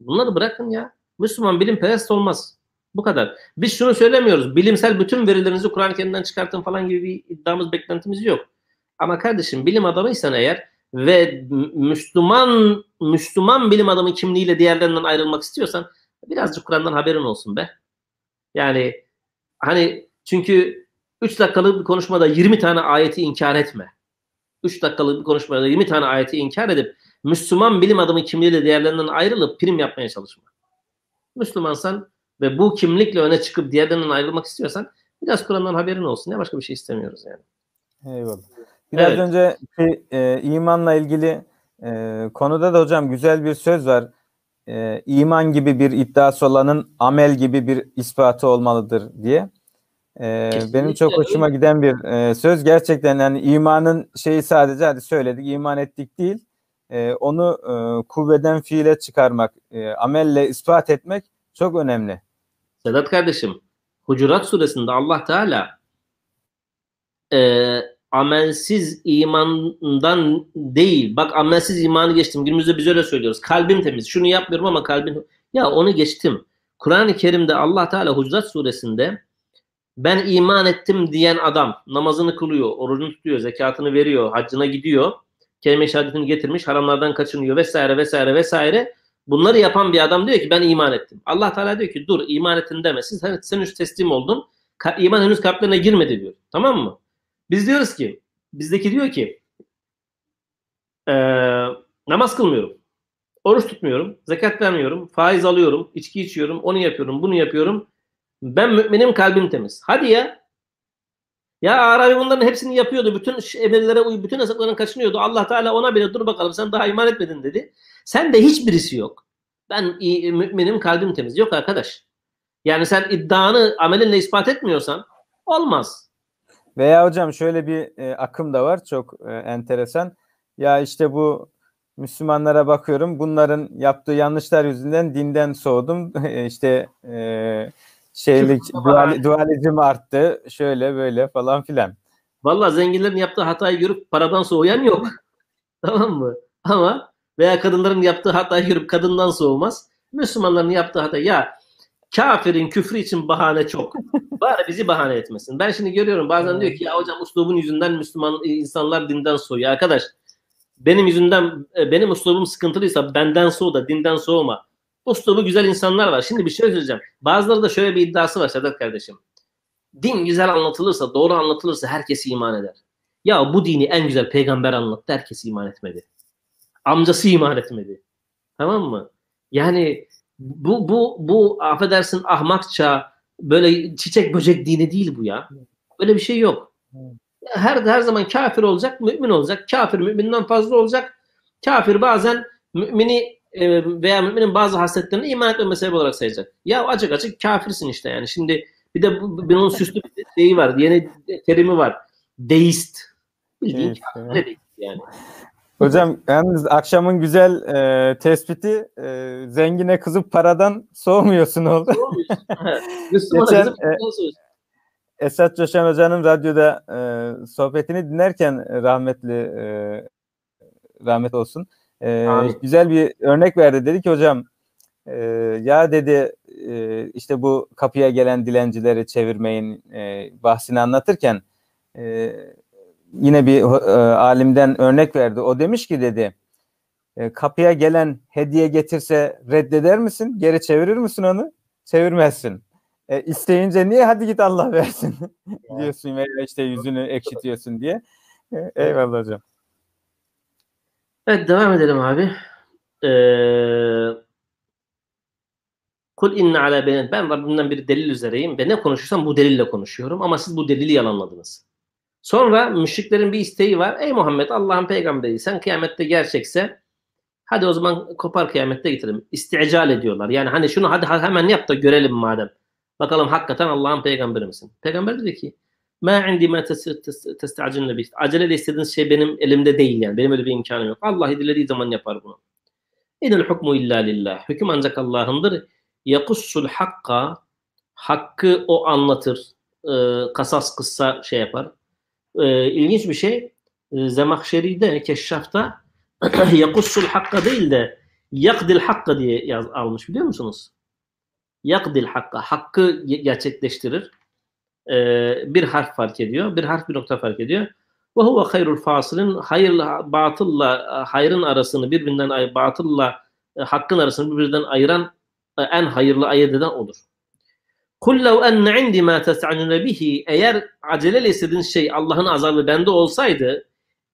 S2: Bunları bırakın ya. Müslüman bilim perest olmaz. Bu kadar. Biz şunu söylemiyoruz. Bilimsel bütün verilerinizi Kur'an-ı Kerim'den çıkartın falan gibi bir iddiamız, beklentimiz yok. Ama kardeşim bilim adamıysan eğer ve Müslüman Müslüman bilim adamı kimliğiyle diğerlerinden ayrılmak istiyorsan birazcık Kur'an'dan haberin olsun be. Yani Hani çünkü 3 dakikalık bir konuşmada 20 tane ayeti inkar etme. 3 dakikalık bir konuşmada 20 tane ayeti inkar edip Müslüman bilim adamı kimliğiyle diğerlerinden ayrılıp prim yapmaya çalışma. Müslümansan ve bu kimlikle öne çıkıp diğerlerinden ayrılmak istiyorsan biraz Kur'an'dan haberin olsun. Ne başka bir şey istemiyoruz yani.
S1: Eyvallah. Biraz evet. önce e, imanla ilgili e, konuda da hocam güzel bir söz var. E, iman gibi bir iddiası olanın amel gibi bir ispatı olmalıdır diye. E, benim çok hoşuma giden bir e, söz. Gerçekten yani imanın şeyi sadece hadi söyledik iman ettik değil. E, onu e, kuvveden fiile çıkarmak, e, amelle ispat etmek çok önemli.
S2: Sedat kardeşim, Hucurat suresinde Allah Teala e, amelsiz imandan değil. Bak amelsiz imanı geçtim. Günümüzde biz öyle söylüyoruz. Kalbim temiz. Şunu yapmıyorum ama kalbim ya onu geçtim. Kur'an-ı Kerim'de Allah Teala Hucurat suresinde ben iman ettim diyen adam namazını kılıyor, orucunu tutuyor, zekatını veriyor, haccına gidiyor, kelime şehadetini getirmiş, haramlardan kaçınıyor vesaire vesaire vesaire. Bunları yapan bir adam diyor ki ben iman ettim. Allah Teala diyor ki dur iman ettin demesin. Sen, sen henüz teslim oldun. Ka- iman henüz kalplerine girmedi diyor. Tamam mı? Biz diyoruz ki bizdeki diyor ki ee, namaz kılmıyorum. Oruç tutmuyorum. Zekat vermiyorum. Faiz alıyorum. içki içiyorum. Onu yapıyorum. Bunu yapıyorum. Ben müminim kalbim temiz. Hadi ya. Ya Arabi bunların hepsini yapıyordu. Bütün emirlere uy, bütün yasaklarından kaçınıyordu. Allah Teala ona bile dur bakalım sen daha iman etmedin dedi. Sen de hiçbirisi yok. Ben iyi, müminim kalbim temiz. Yok arkadaş. Yani sen iddianı amelinle ispat etmiyorsan olmaz.
S1: Veya hocam şöyle bir e, akım da var çok e, enteresan. Ya işte bu Müslümanlara bakıyorum bunların yaptığı yanlışlar yüzünden dinden soğudum. [laughs] işte e, şeylik dual, dualizm arttı şöyle böyle falan filan.
S2: Valla zenginlerin yaptığı hatayı görüp paradan soğuyan yok. [laughs] tamam mı? Ama veya kadınların yaptığı hatayı görüp kadından soğumaz. Müslümanların yaptığı hata ya kafirin küfrü için bahane çok. [laughs] Bari bizi bahane etmesin. Ben şimdi görüyorum bazen diyor ki ya hocam uslubun yüzünden Müslüman insanlar dinden soğuyor. Arkadaş benim yüzümden e, benim uslubum sıkıntılıysa benden soğu da dinden soğuma. Uslubu güzel insanlar var. Şimdi bir şey söyleyeceğim. Bazıları da şöyle bir iddiası var Sedat kardeşim. Din güzel anlatılırsa, doğru anlatılırsa herkes iman eder. Ya bu dini en güzel peygamber anlattı. Herkes iman etmedi. Amcası iman etmedi. Tamam mı? Yani bu bu bu affedersin ahmakça böyle çiçek böcek dini değil bu ya. Böyle bir şey yok. Her her zaman kafir olacak, mümin olacak. Kafir müminden fazla olacak. Kafir bazen mümini e, veya müminin bazı hasletlerini iman etme sebep olarak sayacak. Ya açık açık kafirsin işte yani. Şimdi bir de bunun süslü bir şeyi var. Yeni terimi var. Deist. Bildiğin evet, kafir yani.
S1: Hocam yalnız akşamın güzel e, tespiti e, zengine kızıp paradan soğumuyorsun oldu. [laughs] Geçen, e, Esat Coşan Hoca'nın radyoda e, sohbetini dinlerken rahmetli e, rahmet olsun. E, güzel bir örnek verdi. Dedi ki hocam e, ya dedi e, işte bu kapıya gelen dilencileri çevirmeyin e, bahsini anlatırken e, yine bir e, alimden örnek verdi. O demiş ki dedi e, kapıya gelen hediye getirse reddeder misin? Geri çevirir misin onu? Çevirmezsin. E, isteyince niye hadi git Allah versin [laughs] diyorsun veya işte yüzünü ekşitiyorsun diye. E, eyvallah hocam.
S2: Evet devam edelim abi. Ee, Kul inne ala. Ben Rabbimden bir delil üzereyim ve ne konuşursam bu delille konuşuyorum ama siz bu delili yalanladınız. Sonra müşriklerin bir isteği var. Ey Muhammed Allah'ın peygamberi sen kıyamette gerçekse hadi o zaman kopar kıyamette getirelim. İstical ediyorlar. Yani hani şunu hadi hemen yap da görelim madem. Bakalım hakikaten Allah'ın peygamberi misin? Peygamber dedi ki Ma indi ma testacilne bih. Acele istediğiniz şey benim elimde değil yani. Benim öyle bir imkanım yok. Allah dilediği zaman yapar bunu. İnil hukmu illa lillah. Hüküm ancak Allah'ındır. Yakussul hakka. Hakkı o anlatır. E, kasas kıssa şey yapar e, ilginç bir şey. E, Zemahşeri'de, Keşşaf'ta [clears throat] yakussul hakka değil de yakdil hakka diye yaz, almış biliyor musunuz? Yakdil hakka. Hakkı gerçekleştirir. E, bir harf fark ediyor. Bir harf bir nokta fark ediyor. Ve huve hayrul fasilin hayırla batılla hayrın arasını birbirinden batılla e, hakkın arasını birbirinden ayıran e, en hayırlı ayırt eden odur. Kul lev enne indi ma tes'anune bihi eğer aceleyle istediğiniz şey Allah'ın azabı bende olsaydı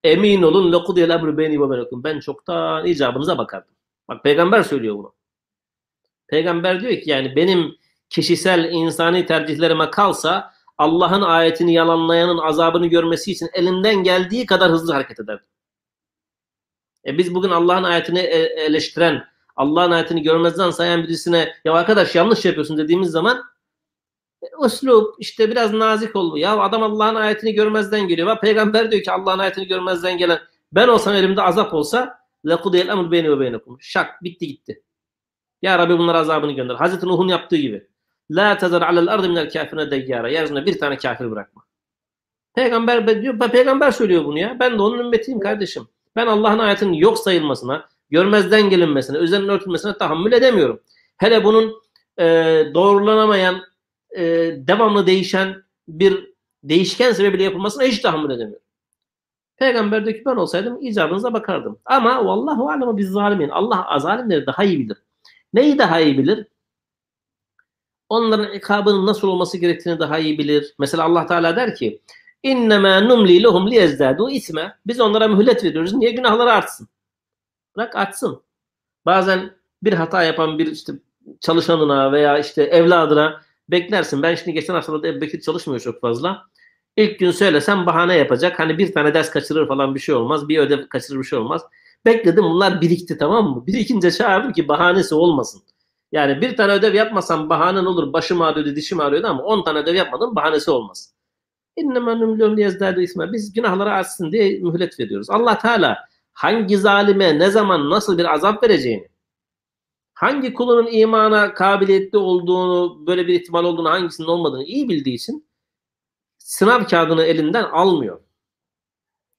S2: emin olun emru beyni ve beynekum. Ben çoktan icabınıza bakardım. Bak peygamber söylüyor bunu. Peygamber diyor ki yani benim kişisel insani tercihlerime kalsa Allah'ın ayetini yalanlayanın azabını görmesi için elinden geldiği kadar hızlı hareket ederdim. E biz bugün Allah'ın ayetini e- eleştiren, Allah'ın ayetini görmezden sayan birisine ya arkadaş yanlış yapıyorsun dediğimiz zaman uslup işte biraz nazik ol. Ya adam Allah'ın ayetini görmezden geliyor. Bak peygamber diyor ki Allah'ın ayetini görmezden gelen ben olsam elimde azap olsa lekudiyel emr beyni ve beynekum. Şak bitti gitti. Ya Rabbi bunlara azabını gönder. Hazreti Nuh'un yaptığı gibi. La tezar alel ardı minel kafirine deyyara. Yeryüzünde bir tane kafir bırakma. Peygamber diyor, peygamber söylüyor bunu ya. Ben de onun ümmetiyim kardeşim. Ben Allah'ın ayetinin yok sayılmasına, görmezden gelinmesine, üzerinin örtülmesine tahammül edemiyorum. Hele bunun e, doğrulanamayan, e, devamlı değişen bir değişken sebebiyle yapılmasına hiç tahammül edemiyorum. Peygamber diyor ki ben olsaydım icabınıza bakardım. Ama vallahu alemu biz zalimin. Allah zalimleri daha iyi bilir. Neyi daha iyi bilir? Onların ikabının nasıl olması gerektiğini daha iyi bilir. Mesela Allah Teala der ki İnnemâ numli lehum liyezdâdû isme. Biz onlara mühlet veriyoruz. Niye günahları artsın? Bırak artsın. Bazen bir hata yapan bir işte çalışanına veya işte evladına beklersin. Ben şimdi geçen haftada Ebu Bekir çalışmıyor çok fazla. İlk gün söylesem bahane yapacak. Hani bir tane ders kaçırır falan bir şey olmaz. Bir ödev kaçırır bir şey olmaz. Bekledim bunlar birikti tamam mı? Birikince çağırdım ki bahanesi olmasın. Yani bir tane ödev yapmasam bahanen olur. Başım ağrıyordu, dişim ağrıyordu ama 10 tane ödev yapmadım bahanesi olmaz. Biz günahları artsın diye mühlet veriyoruz. Allah Teala hangi zalime ne zaman nasıl bir azap vereceğini, hangi kulunun imana kabiliyetli olduğunu, böyle bir ihtimal olduğunu, hangisinin olmadığını iyi bildiği için sınav kağıdını elinden almıyor.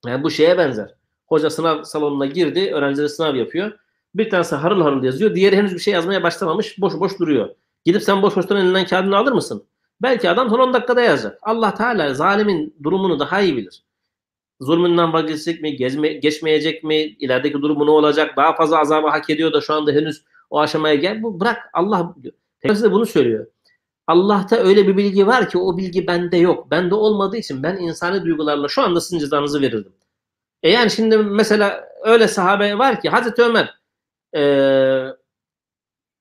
S2: Yani bu şeye benzer. Hoca sınav salonuna girdi, öğrencileri sınav yapıyor. Bir tanesi harıl harıl yazıyor, diğeri henüz bir şey yazmaya başlamamış, boş boş duruyor. Gidip sen boş boştan elinden kağıdını alır mısın? Belki adam son 10 dakikada yazacak. Allah Teala zalimin durumunu daha iyi bilir. Zulmünden vazgeçecek mi, gezme, geçmeyecek mi, ilerideki durumu ne olacak, daha fazla azabı hak ediyor da şu anda henüz o aşamaya gel. Bu bırak Allah. Peygamber de bunu söylüyor. Allah'ta öyle bir bilgi var ki o bilgi bende yok. Bende olmadığı için ben insani duygularla şu anda sizin cezanızı verirdim. E yani şimdi mesela öyle sahabe var ki Hazreti Ömer e,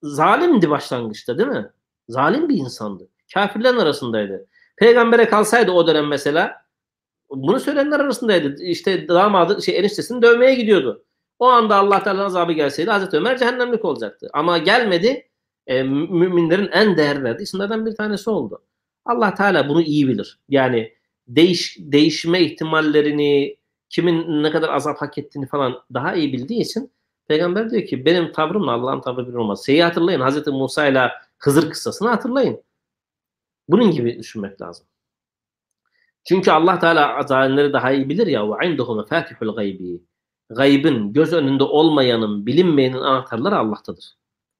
S2: zalimdi başlangıçta değil mi? Zalim bir insandı. Kafirlerin arasındaydı. Peygambere kalsaydı o dönem mesela bunu söyleyenler arasındaydı. İşte damadı şey eniştesini dövmeye gidiyordu. O anda Allah Teala'nın azabı gelseydi Hazreti Ömer cehennemlik olacaktı. Ama gelmedi. E, müminlerin en değer verdiği isimlerden bir tanesi oldu. Allah Teala bunu iyi bilir. Yani değiş, değişme ihtimallerini, kimin ne kadar azap hak ettiğini falan daha iyi bildiği için Peygamber diyor ki benim tavrımla Allah'ın tavrı bir olmaz. Şeyi hatırlayın Hazreti Musa ile Hızır kıssasını hatırlayın. Bunun gibi düşünmek lazım. Çünkü Allah Teala zalimleri daha iyi bilir ya ve indehu mefatihul gaybi. Gaybın, göz önünde olmayanın, bilinmeyenin anahtarları Allah'tadır.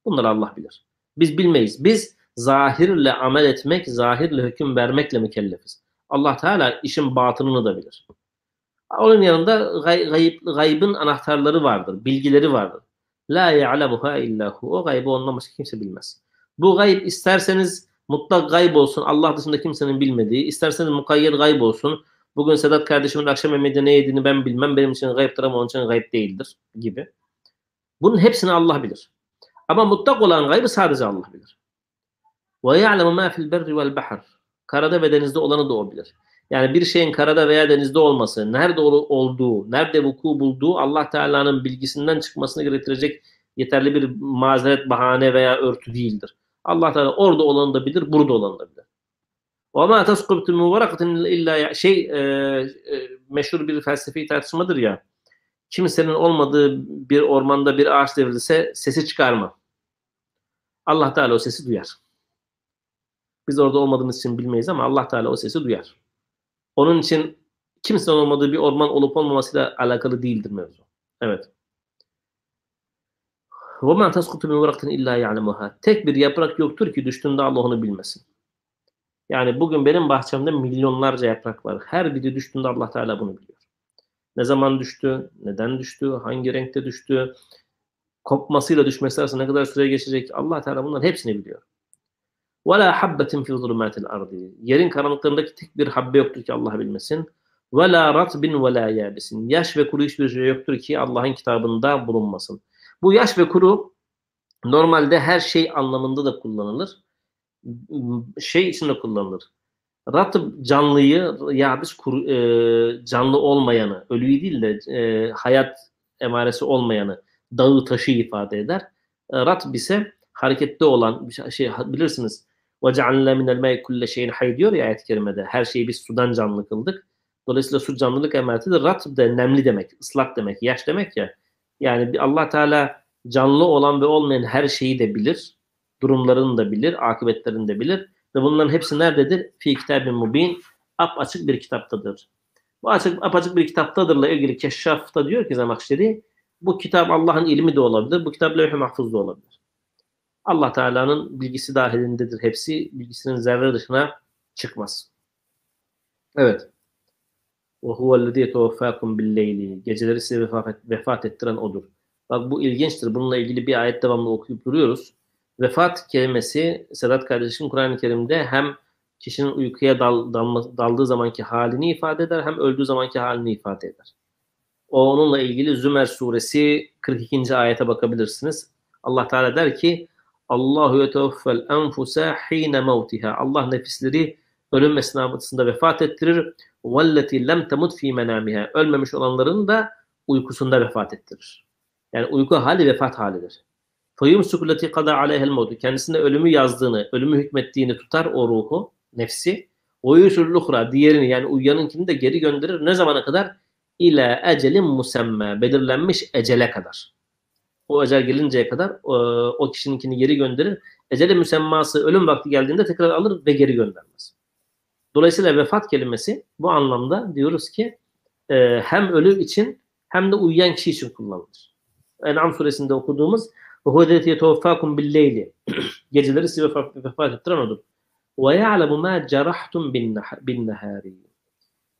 S2: Bunları Allah bilir. Biz bilmeyiz. Biz zahirle amel etmek, zahirle hüküm vermekle mükellefiz. Allah Teala işin batınını da bilir. Onun yanında gay, gayb, gaybın anahtarları vardır, bilgileri vardır. La ya'lemuha illahu. O gaybı ondan başka kimse bilmez. Bu gayb isterseniz mutlak gayb olsun, Allah dışında kimsenin bilmediği, isterseniz mukayyet gayb olsun. Bugün Sedat kardeşimin akşam yemeğinde ne yediğini ben bilmem, benim için gayiptir ama onun için gayb değildir gibi. Bunun hepsini Allah bilir. Ama mutlak olan gaybı sadece Allah bilir. Ve ya'lemu ma fil berri vel bahr. Karada ve denizde olanı da o bilir. Yani bir şeyin karada veya denizde olması, nerede olduğu, nerede vuku bulduğu Allah Teala'nın bilgisinden çıkmasını gerektirecek yeterli bir mazeret, bahane veya örtü değildir. Allah Teala orada olanı da bilir, burada olanı da bilir. وَمَا تَسْقُبْتُ مِنْ وَرَقَةٍ illa şey e, e, meşhur bir felsefi tartışmadır ya. Kimsenin olmadığı bir ormanda bir ağaç devrilse sesi çıkarma. Allah Teala o sesi duyar. Biz orada olmadığımız için bilmeyiz ama Allah Teala o sesi duyar. Onun için kimsenin olmadığı bir orman olup olmamasıyla alakalı değildir mevzu. Evet. وَمَا تَسْقُطُ مِنْ وَرَقْتٍ illa يَعْلَمُهَا Tek bir yaprak yoktur ki düştüğünde Allah onu bilmesin. Yani bugün benim bahçemde milyonlarca yaprak var. Her biri düştüğünde Allah Teala bunu biliyor. Ne zaman düştü, neden düştü, hangi renkte düştü, kopmasıyla düşmesi arasında ne kadar süre geçecek Allah Teala bunların hepsini biliyor. La habbetin fi zulumatil ardi. Yerin karanlıklarındaki tek bir habbe yoktur ki Allah bilmesin. Ratbin ve la yabisin. Yaş ve kuru hiçbir şey yoktur ki Allah'ın kitabında bulunmasın. Bu yaş ve kuru normalde her şey anlamında da kullanılır Şey için de kullanılır. Ratb canlıyı, yabis kuru, e, canlı olmayanı, ölüyü değil de e, hayat emaresi olmayanı, dağı taşı ifade eder. E, ratb ise harekette olan bir şey, şey bilirsiniz. وَجَعَلْنَا مِنَ الْمَيْ كُلَّ şeyin hay diyor ya ayet-i kerimede. Her şeyi biz sudan canlı kıldık. Dolayısıyla su canlılık emaretidir. Ratb de nemli demek, ıslak demek, yaş demek ya. Yani Allah Teala canlı olan ve olmayan her şeyi de bilir. Durumlarını da bilir, akıbetlerini de bilir. Ve bunların hepsi nerededir? Fi kitabin mubin. Ap açık bir kitaptadır. Bu açık, apaçık bir kitaptadırla ilgili Keşşaf'ta diyor ki Zemakşeri bu kitap Allah'ın ilmi de olabilir. Bu kitap levh-i mahfuz da olabilir. Allah Teala'nın bilgisi dahilindedir. Hepsi bilgisinin zerre dışına çıkmaz. Evet. وَهُوَ الَّذ۪ي يَتَوَفَّاكُمْ بِالْلَيْلِ Geceleri size vefat, vefat ettiren O'dur. Bak bu ilginçtir. Bununla ilgili bir ayet devamlı okuyup duruyoruz. Vefat kelimesi Sedat kardeşim Kur'an-ı Kerim'de hem kişinin uykuya dal, dalma, daldığı zamanki halini ifade eder hem öldüğü zamanki halini ifade eder. O onunla ilgili Zümer suresi 42. ayete bakabilirsiniz. Allah Teala der ki Allahu yeteveffel enfusa hine mevtiha. Allah nefisleri ölüm esnasında vefat ettirir. Velleti lem temut fi menamiha. Ölmemiş olanların da uykusunda vefat ettirir. Yani uyku hali vefat halidir. Feyumsuku leti kada aleyhel mevtu. Kendisine ölümü yazdığını, ölümü hükmettiğini tutar o ruhu, nefsi. O yusul diğerini yani uyuyanınkini de geri gönderir. Ne zamana kadar? İle ecelin musemme. Belirlenmiş ecele kadar. O ecel gelinceye kadar o, o kişininkini geri gönderir. Ecele müsemması ölüm vakti geldiğinde tekrar alır ve geri göndermez. Dolayısıyla vefat kelimesi bu anlamda diyoruz ki e, hem ölü için hem de uyuyan kişi için kullanılır. En'am suresinde okuduğumuz ve huvellezî yeteveffâkum billeyli. [clears throat] Geceleri size vefat ettiren odur. Ve ya'lemu mâ cerahtum bin nehâri.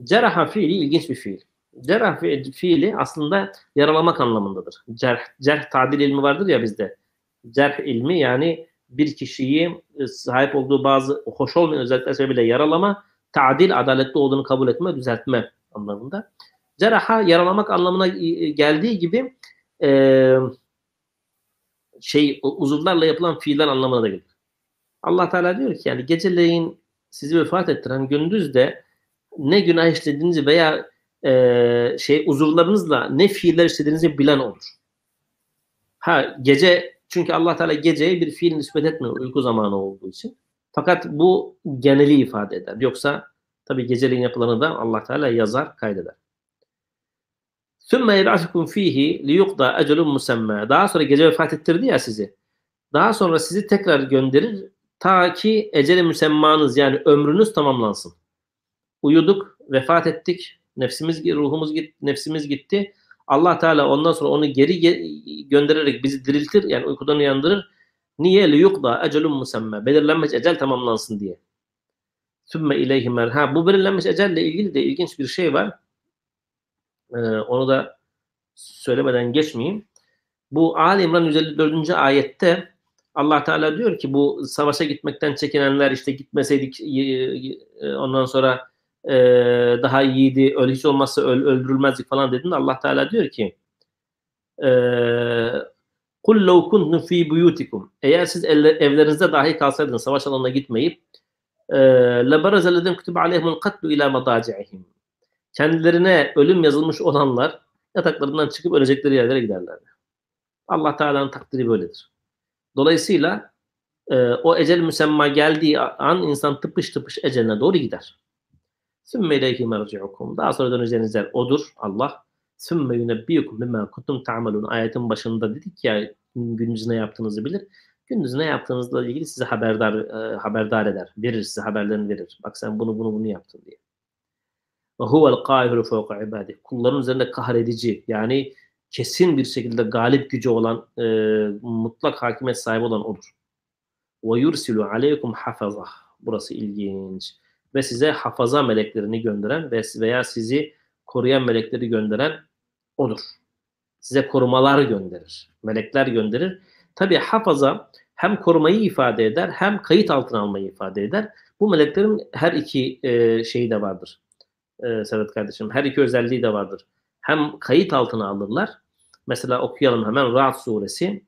S2: Ceraha fiili ilginç bir fiil. Cerah fi fiili aslında yaralamak anlamındadır. Cerh, cerh tadil ilmi vardır ya bizde. Cerh ilmi yani bir kişiyi e, sahip olduğu bazı hoş olmayan özellikler sebebiyle yaralama, tadil adaletli olduğunu kabul etme, düzeltme anlamında. Ceraha yaralamak anlamına geldiği gibi e, şey uzuvlarla yapılan fiiller anlamına da gelir. Allah Teala diyor ki yani geceleyin sizi vefat ettiren gündüz de ne günah işlediğinizi veya e, şey uzuvlarınızla ne fiiller işlediğinizi bilen olur. Ha gece çünkü Allah Teala geceye bir fiil nispet etmiyor uyku zamanı olduğu için. Fakat bu geneli ifade eder. Yoksa tabi geceleyin yapılanı da Allah Teala yazar, kaydeder. ثُمَّ يَبْعَثُكُمْ ف۪يهِ لِيُقْضَى اَجَلٌ مُسَمَّى Daha sonra gece vefat ettirdi ya sizi. Daha sonra sizi tekrar gönderir ta ki eceli müsemmanız yani ömrünüz tamamlansın. Uyuduk, vefat ettik, nefsimiz ruhumuz gitti, nefsimiz gitti. Allah Teala ondan sonra onu geri göndererek bizi diriltir yani uykudan uyandırır. Niye? Liyukda ecelun musemme. Belirlenmiş ecel tamamlansın diye. Sümme ileyhi merha. Bu belirlenmiş ecelle ilgili de ilginç bir şey var. Ee, onu da söylemeden geçmeyeyim. Bu Ali İmran 154. ayette Allah Teala diyor ki bu savaşa gitmekten çekinenler işte gitmeseydik e, e, ondan sonra e, daha iyiydi öyle hiç olmazsa öl, öldürülmezdik falan dedin Allah Teala diyor ki kul lev kuntum fi buyutikum eğer siz evlerinizde dahi kalsaydınız savaş alanına gitmeyip le barazelledin kutub aleyhimul katlu ila madacihim Kendilerine ölüm yazılmış olanlar yataklarından çıkıp ölecekleri yerlere giderlerdi. Allah Teala'nın takdiri böyledir. Dolayısıyla e, o ecel müsemma geldiği an insan tıpış tıpış eceline doğru gider. Sümme ileyhi merci'ukum. Daha sonra döneceğiniz yer odur Allah. Sümme yunebbiyukum bimma kuntum ta'malun. Ayetin başında dedik ya gündüz ne yaptığınızı bilir. Gündüz ne yaptığınızla ilgili size haberdar e, haberdar eder. Verir size haberlerini verir. Bak sen bunu bunu bunu yaptın diye. Ve huvel kahiru fevka ibadih. Kulların üzerinde kahredici yani kesin bir şekilde galip gücü olan e, mutlak hakimiyet sahibi olan odur. Ve yursilu aleykum hafazah. Burası ilginç ve size hafaza meleklerini gönderen ve veya sizi koruyan melekleri gönderen odur. Size korumalar gönderir. Melekler gönderir. Tabi hafaza hem korumayı ifade eder hem kayıt altına almayı ifade eder. Bu meleklerin her iki e, şeyi de vardır. E, kardeşim her iki özelliği de vardır. Hem kayıt altına alırlar. Mesela okuyalım hemen Ra'd suresi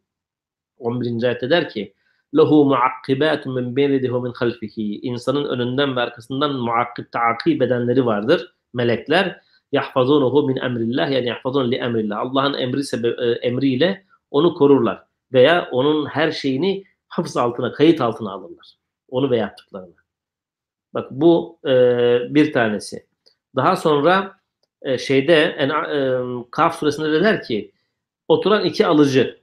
S2: 11. ayette der ki lehu muakkibatun min beynihi min halfihi. İnsanın önünden ve arkasından muakkib taakib edenleri vardır. Melekler yahfazunuhu min emrillah yani yahfazun li emrillah. Allah'ın emri sebe- e, emriyle onu korurlar veya onun her şeyini hafız altına, kayıt altına alırlar. Onu ve yaptıklarını. Bak bu e, bir tanesi. Daha sonra e, şeyde en, e, Kaf suresinde de der ki oturan iki alıcı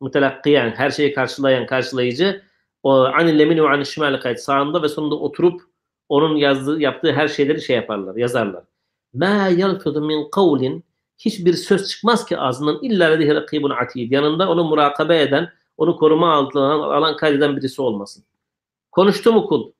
S2: mütelakkiyen, her şeyi karşılayan, karşılayıcı o anil lemini ve anil şimali kayıt sağında ve sonunda oturup onun yazdığı, yaptığı her şeyleri şey yaparlar, yazarlar. Ma yalfidu min kavlin hiçbir söz çıkmaz ki ağzından illa ledihi rakibun atid. Yanında onu murakabe eden, onu koruma altına alan, kaydeden birisi olmasın. Konuştu mu kul?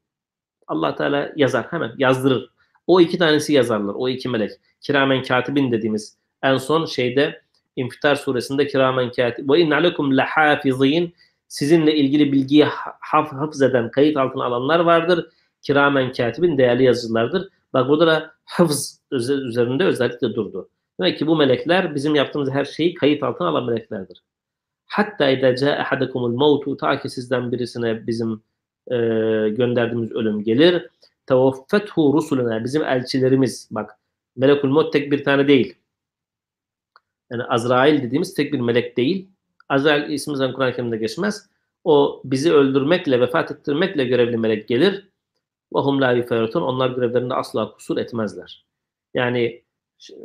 S2: Allah Teala yazar hemen yazdırır. O iki tanesi yazarlar. O iki melek. Kiramen katibin dediğimiz en son şeyde İnfitar suresinde kiramen katib. Ve inne alekum lahafizin. Sizinle ilgili bilgiyi haf hafız eden, kayıt altına alanlar vardır. Kiramen katibin değerli yazıcılardır. Bak burada da hafız üzerinde özellikle durdu. Demek ki bu melekler bizim yaptığımız her şeyi kayıt altına alan meleklerdir. Hatta idâ câ ehadakumul mevtu ta ki sizden birisine bizim e, gönderdiğimiz ölüm gelir. Tevaffethu rusuluna bizim elçilerimiz bak melekul mot tek bir tane değil. Yani Azrail dediğimiz tek bir melek değil. Azrail ismi Kur'an-ı Kerim'de geçmez. O bizi öldürmekle, vefat ettirmekle görevli melek gelir. Ve hum la yuferatun. Onlar görevlerinde asla kusur etmezler. Yani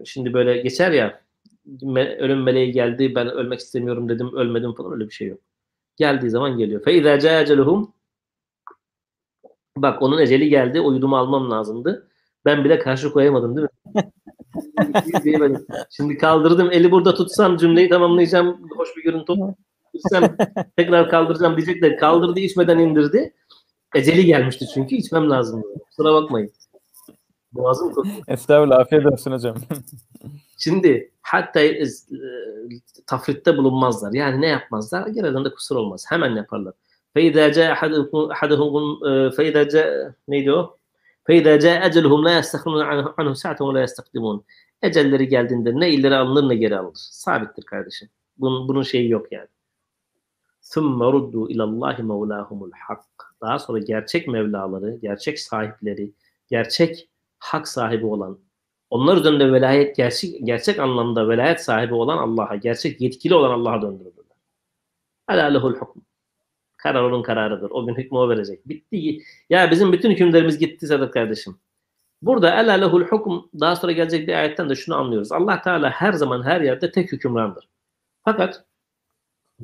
S2: şimdi böyle geçer ya me, ölüm meleği geldi ben ölmek istemiyorum dedim ölmedim falan öyle bir şey yok. Geldiği zaman geliyor. Fe izâ câceluhum Bak onun eceli geldi. O yudumu almam lazımdı. Ben bile karşı koyamadım değil mi? [laughs] Şimdi kaldırdım. Eli burada tutsam cümleyi tamamlayacağım. Hoş bir görüntü tutsam tekrar kaldıracağım diyecekler. Kaldırdı içmeden indirdi. Eceli gelmişti çünkü içmem lazımdı. Kusura bakmayın. Boğazım koktu.
S1: Estağfurullah. Afiyet olsun hocam.
S2: Şimdi hatta e, tafritte bulunmazlar. Yani ne yapmazlar? Genelde de kusur olmaz. Hemen yaparlar. فإذا جاء أحدهم فإذا جاء neydi o? فإذا جاء أجلهم لا يستخدمون عنه ساعة ولا يستقدمون. Ecelleri geldiğinde ne ileri alınır ne geri alınır. Sabittir kardeşim. Bunun, bunun şeyi yok yani. ثُمَّ رُدُّوا إِلَى اللّٰهِ مَوْلَاهُمُ الْحَقِّ Daha sonra gerçek mevlaları, gerçek sahipleri, gerçek hak sahibi olan, onlar üzerinde velayet, gerçek, gerçek anlamda velayet sahibi olan Allah'a, gerçek yetkili olan Allah'a döndürülürler. Alâ lehul hukm. Karar onun kararıdır. O gün hükmü o verecek. Bitti. Ya bizim bütün hükümlerimiz gitti Sedat kardeşim. Burada el lehul hukm daha sonra gelecek bir ayetten de şunu anlıyoruz. Allah Teala her zaman her yerde tek hükümrandır. Fakat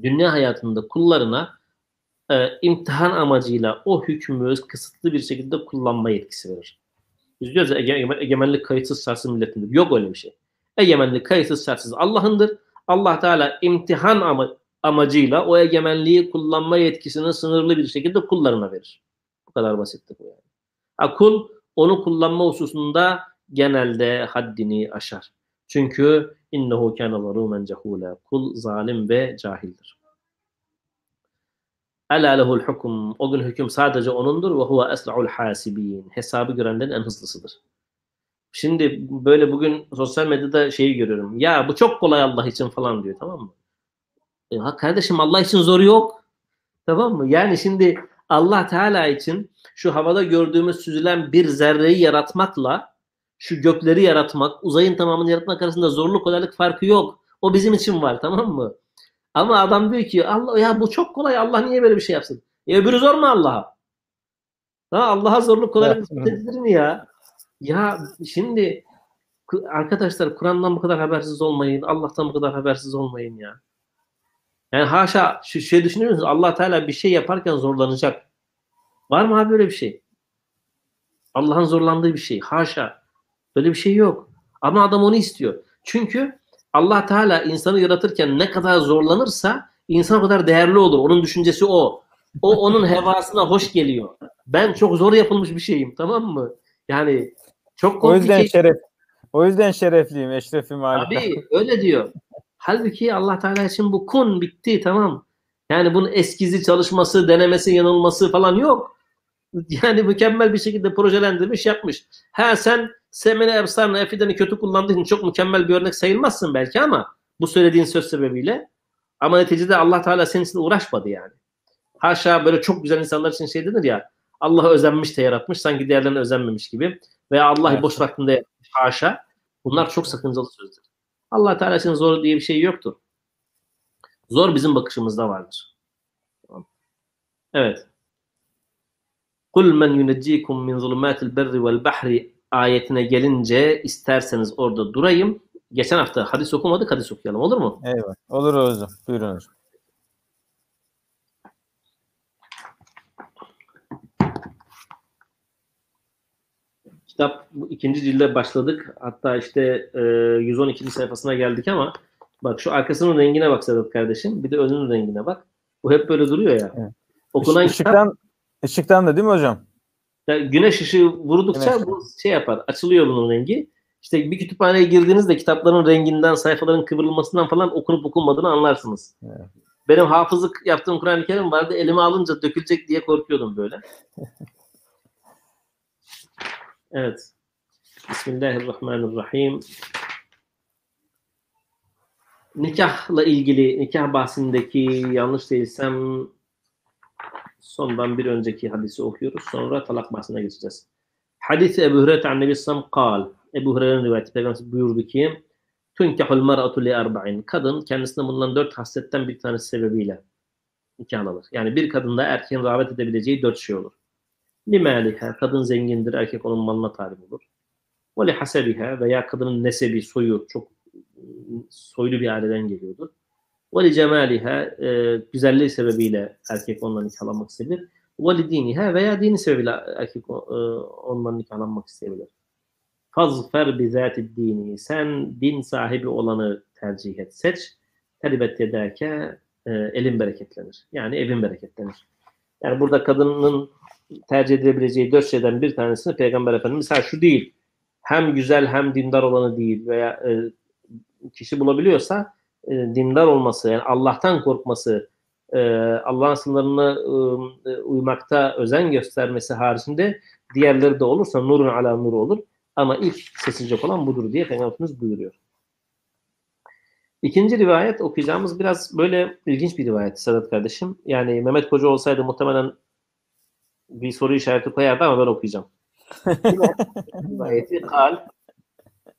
S2: dünya hayatında kullarına e, imtihan amacıyla o hükmü kısıtlı bir şekilde kullanma yetkisi verir. Biz diyoruz ya ege, egemenlik kayıtsız şartsız milletindir. Yok öyle bir şey. Egemenlik kayıtsız şartsız Allah'ındır. Allah Teala imtihan ama, amacıyla o egemenliği kullanma yetkisini sınırlı bir şekilde kullarına verir. Bu kadar basittir bu yani. Ha, onu kullanma hususunda genelde haddini aşar. Çünkü innehu kana zalumen cehula. Kul zalim ve cahildir. Ela lehul hukum. O gün hüküm sadece onundur ve huve esra'ul hasibin. Hesabı görenlerin en hızlısıdır. Şimdi böyle bugün sosyal medyada şeyi görüyorum. Ya bu çok kolay Allah için falan diyor tamam mı? Ya kardeşim Allah için zor yok. Tamam mı? Yani şimdi Allah Teala için şu havada gördüğümüz süzülen bir zerreyi yaratmakla şu gökleri yaratmak, uzayın tamamını yaratmak arasında zorluk kolaylık farkı yok. O bizim için var tamam mı? Ama adam diyor ki Allah ya bu çok kolay Allah niye böyle bir şey yapsın? E öbürü zor mu Allah'a? Ha Allah'a zorluk kolaylık edilir mi ya? Ya şimdi arkadaşlar Kur'an'dan bu kadar habersiz olmayın. Allah'tan bu kadar habersiz olmayın ya. Yani haşa şu şey düşünüyor musunuz? Allah Teala bir şey yaparken zorlanacak. Var mı abi böyle bir şey? Allah'ın zorlandığı bir şey. Haşa. Böyle bir şey yok. Ama adam onu istiyor. Çünkü Allah Teala insanı yaratırken ne kadar zorlanırsa insan o kadar değerli olur. Onun düşüncesi o. O onun hevasına hoş geliyor. Ben çok zor yapılmış bir şeyim tamam mı? Yani çok
S1: O yüzden şeref. O yüzden şerefliyim, eşrefim harika.
S2: Abi öyle diyor. Halbuki Allah Teala için bu kun bitti tamam. Yani bunun eskizi çalışması, denemesi, yanılması falan yok. Yani mükemmel bir şekilde projelendirmiş, yapmış. Ha sen semene ebsarına efideni kötü kullandığın için çok mükemmel bir örnek sayılmazsın belki ama bu söylediğin söz sebebiyle ama neticede Allah Teala senin için uğraşmadı yani. Haşa böyle çok güzel insanlar için şey denir ya Allah'a özenmiş de yaratmış sanki diğerlerine özenmemiş gibi veya Allah'ı
S1: Evet.
S2: boş vaktinde yaratmış haşa. Bunlar çok sakıncalı sözler. Allah Teala için zor diye bir şey yoktur. Zor bizim bakışımızda vardır. Evet. Kul men yuneccikum min zulumatil berri vel bahri ayetine gelince isterseniz orada durayım. Geçen hafta hadis okumadık, hadis okuyalım olur mu?
S1: Eyvallah. Olur hocam. Buyurun hocam.
S2: Kitap ikinci cilde başladık. Hatta işte e, 112. sayfasına geldik ama bak şu arkasının rengine bak Sedat kardeşim. Bir de önünün rengine bak. Bu hep böyle duruyor ya.
S1: Evet.
S2: Okunan
S1: Iş-
S2: kitap
S1: ışıktan da değil mi hocam?
S2: ya güneş ışığı vurdukça
S1: Güneş.
S2: bu şey yapar. Açılıyor bunun rengi. İşte bir kütüphaneye girdiğinizde kitapların renginden, sayfaların kıvrılmasından falan okunup okunmadığını anlarsınız.
S1: Evet.
S2: Benim hafızlık yaptığım Kur'an-ı Kerim vardı. Elime alınca dökülecek diye korkuyordum böyle. [laughs] Evet. Bismillahirrahmanirrahim. Nikahla ilgili, nikah bahsindeki yanlış değilsem sondan bir önceki hadisi okuyoruz. Sonra talak bahsine geçeceğiz. Hadis Ebu Hureyre an Nebi Sallam kal. Ebu Hureyre'nin rivayeti Peygamber buyurdu ki Tünkehul mer'atu li arba'in. Kadın kendisine bulunan dört hasletten bir tanesi sebebiyle nikahlanır. Yani bir kadında erkeğin rağbet edebileceği dört şey olur. Limaliha. Kadın zengindir. Erkek onun malına talip olur. Ve li hasebiha veya kadının nesebi, soyu çok soylu bir aileden geliyordur. Ve li cemaliha güzelliği sebebiyle erkek onunla nikahlanmak isteyebilir. Ve li diniha veya dini sebebiyle erkek e, onunla nikahlanmak isteyebilir. Fazfer bi zati dini. Sen din sahibi olanı tercih et, seç. Teribet yedake e, elin bereketlenir. Yani evin bereketlenir. Yani burada kadının tercih edilebileceği dört şeyden bir tanesini Peygamber Efendimiz ha şu değil. Hem güzel hem dindar olanı değil veya e, kişi bulabiliyorsa e, dindar olması yani Allah'tan korkması e, Allah'ın sınırlarına e, uymakta özen göstermesi haricinde diğerleri de olursa nurun ala nuru olur. Ama ilk seçilecek olan budur diye Peygamber Efendimiz buyuruyor. İkinci rivayet okuyacağımız biraz böyle ilginç bir rivayet Sedat kardeşim. Yani Mehmet Koca olsaydı muhtemelen bir soru işareti koyardı ama ben okuyacağım. [laughs] Rivayeti kal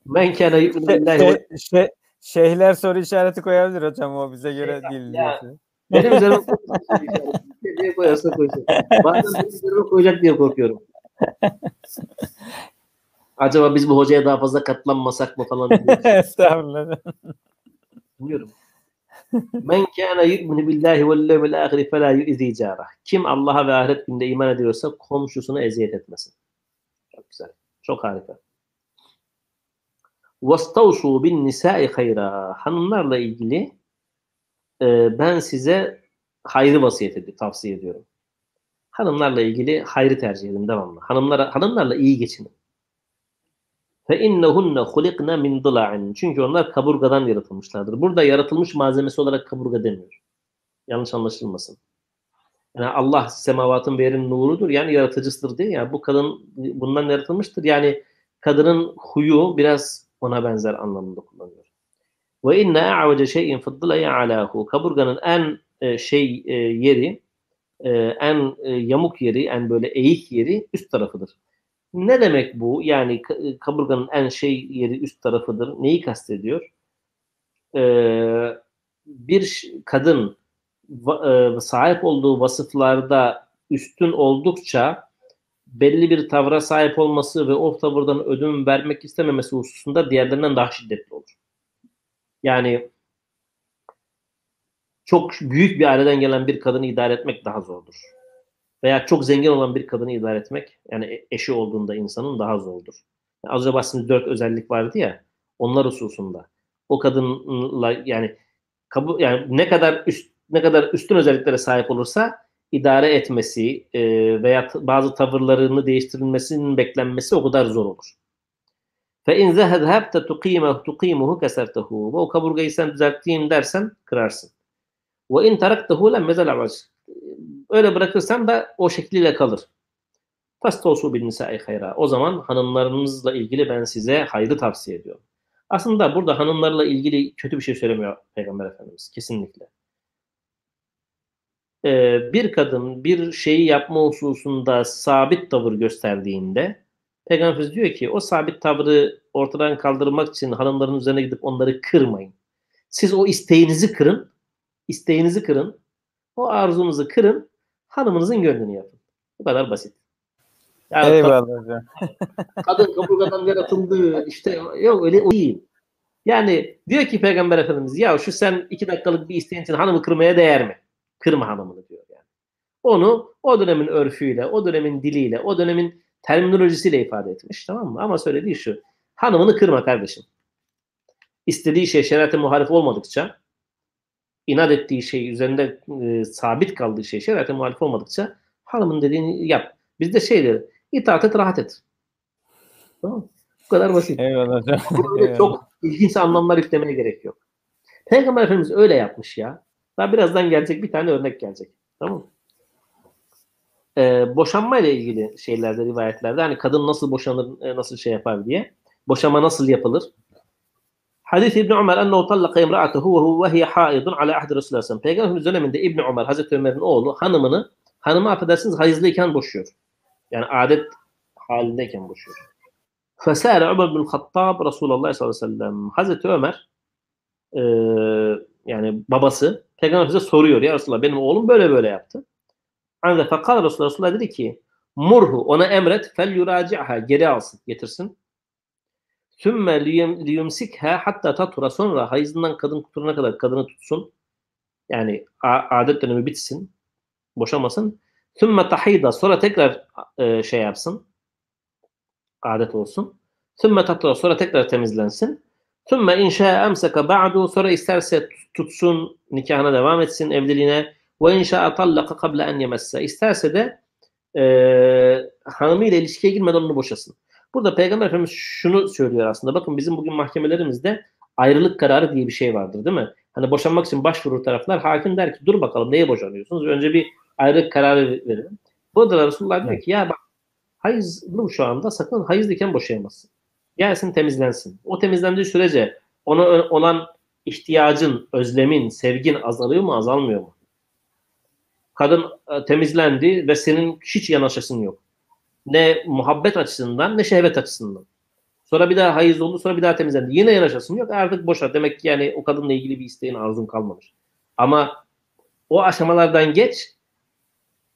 S2: men kana yu'minu
S1: Şey, şey, şeyhler soru işareti koyabilir hocam o bize göre değil.
S2: Ya. benim üzerime [laughs] diye koyarsa koysun. Bazen benim üzerime koyacak diye korkuyorum. [laughs] Acaba biz bu hocaya daha fazla katlanmasak mı falan
S1: Estağfurullah.
S2: Buyurun. Men kana yu'minu billahi vel yevmil ahir fe la yu'zi carah. Kim Allah'a ve ahiret günde iman ediyorsa komşusuna eziyet etmesin. Çok güzel. Çok harika. Vastavsu bin nisa'i hayra. Hanımlarla ilgili e, ben size hayrı vasiyet edip tavsiye ediyorum. Hanımlarla ilgili hayrı tercih edin devamlı. Hanımlara, hanımlarla iyi geçinin. Fe innehunne hulikna min dıla'in. Çünkü onlar kaburgadan yaratılmışlardır. Burada yaratılmış malzemesi olarak kaburga demiyor. Yanlış anlaşılmasın. Yani Allah semavatın ve yerin nurudur. Yani yaratıcısıdır diye. Yani bu kadın bundan yaratılmıştır. Yani kadının huyu biraz ona benzer anlamında kullanıyor. Ve inne a'vace şeyin fıddıla'yı alahu. Kaburganın en e, şey e, yeri, e, en yamuk yeri, en böyle eğik yeri üst tarafıdır. Ne demek bu? Yani ka- kaburganın en şey yeri üst tarafıdır. Neyi kastediyor? Ee, bir kadın e, sahip olduğu vasıflarda üstün oldukça belli bir tavra sahip olması ve o tavırdan ödün vermek istememesi hususunda diğerlerinden daha şiddetli olur. Yani çok büyük bir aileden gelen bir kadını idare etmek daha zordur. Veya çok zengin olan bir kadını idare etmek, yani e- eşi olduğunda insanın daha zordur. Az önce bahsettiğimiz dört özellik vardı ya, onlar hususunda. O kadınla yani kabul yani ne kadar üst ne kadar üstün özelliklere sahip olursa idare etmesi e, veya bazı tavırlarını değiştirilmesinin beklenmesi o kadar zor olur. Fe in zehebte tuqimehu tuqimuhu kesertehu. O kaburgayı sen düzelteyim dersen kırarsın. Ve in taraktahu lem mezal Öyle bırakırsan da o şekliyle kalır. Fastolsu bil nisai hayra. O zaman hanımlarınızla ilgili ben size hayrı tavsiye ediyorum. Aslında burada hanımlarla ilgili kötü bir şey söylemiyor Peygamber Efendimiz. Kesinlikle. Ee, bir kadın bir şeyi yapma hususunda sabit tavır gösterdiğinde Peygamber Efendimiz diyor ki o sabit tavrı ortadan kaldırmak için hanımların üzerine gidip onları kırmayın. Siz o isteğinizi kırın. isteğinizi kırın. O arzunuzu kırın. Hanımınızın gönlünü yapın. Bu kadar basit.
S1: Yani Eyvallah hocam. [laughs]
S2: kadın kaburgadan yaratıldı. İşte yok öyle o değil. Yani diyor ki Peygamber Efendimiz ya şu sen iki dakikalık bir isteğin için hanımı kırmaya değer mi? Kırma hanımını diyor yani. Onu o dönemin örfüyle, o dönemin diliyle, o dönemin terminolojisiyle ifade etmiş tamam mı? Ama söylediği şu. Hanımını kırma kardeşim. İstediği şey şeriate muhalif olmadıkça, inat ettiği şey, üzerinde e, sabit kaldığı şey şeriate muhalif olmadıkça hanımın dediğini yap. Bizde şeydir, itaat et, rahat et. Tamam Bu kadar basit.
S1: Eyvallah hocam. [laughs]
S2: Eyvallah. Çok ilginç anlamlar yüklemeye gerek yok. Peygamber Efendimiz öyle yapmış ya. Daha birazdan gelecek bir tane örnek gelecek. Tamam mı? Ee, boşanma ile ilgili şeylerde, rivayetlerde hani kadın nasıl boşanır, e, nasıl şey yapar diye. Boşanma nasıl yapılır? Hadis İbn Ömer ennehu tallaka imra'atuhu ve hiye haidun ala ahdi Resulullah Peygamberimiz döneminde İbn Ömer Hazreti Ömer'in oğlu hanımını hanımı affedersiniz hayızlıyken boşuyor. Yani adet halindeyken boşuyor. Fesâle Ömer bin Hattab Resulullah sallallahu aleyhi ve sellem. Hazreti Ömer e, yani babası Peygamber bize soruyor ya Resulullah benim oğlum böyle böyle yaptı. Ancak fakal Resulullah, Resulullah dedi ki murhu ona emret fel yuraci'ha geri alsın getirsin. Sümme liyumsikha hatta tatura sonra hayızından kadın kuturuna kadar kadını tutsun. Yani adet dönemi bitsin. Boşamasın. Sümme tahida sonra tekrar e, şey yapsın. Adet olsun. Sümme tatura sonra tekrar temizlensin. Sümme inşa emseka ba'du sonra isterse tutsun nikahına devam etsin evliliğine ve inşa tallaka kabla en yemesse isterse de e, hanımıyla ilişkiye girmeden onu boşasın. Burada Peygamber Efendimiz şunu söylüyor aslında. Bakın bizim bugün mahkemelerimizde ayrılık kararı diye bir şey vardır değil mi? Hani boşanmak için başvurur taraflar. Hakim der ki dur bakalım neye boşanıyorsunuz? Önce bir ayrılık kararı verelim. Burada da Resulullah diyor ki ya bak hayızlım şu anda sakın hayızlıyken boşayamazsın. Gelsin temizlensin. O temizlendiği sürece ona olan ihtiyacın, özlemin, sevgin azalıyor mu azalmıyor mu? Kadın e, temizlendi ve senin hiç yanaşasın yok. Ne muhabbet açısından ne şehvet açısından. Sonra bir daha hayız oldu sonra bir daha temizlendi. Yine yanaşasın yok artık boşa. Demek ki yani o kadınla ilgili bir isteğin arzun kalmamış. Ama o aşamalardan geç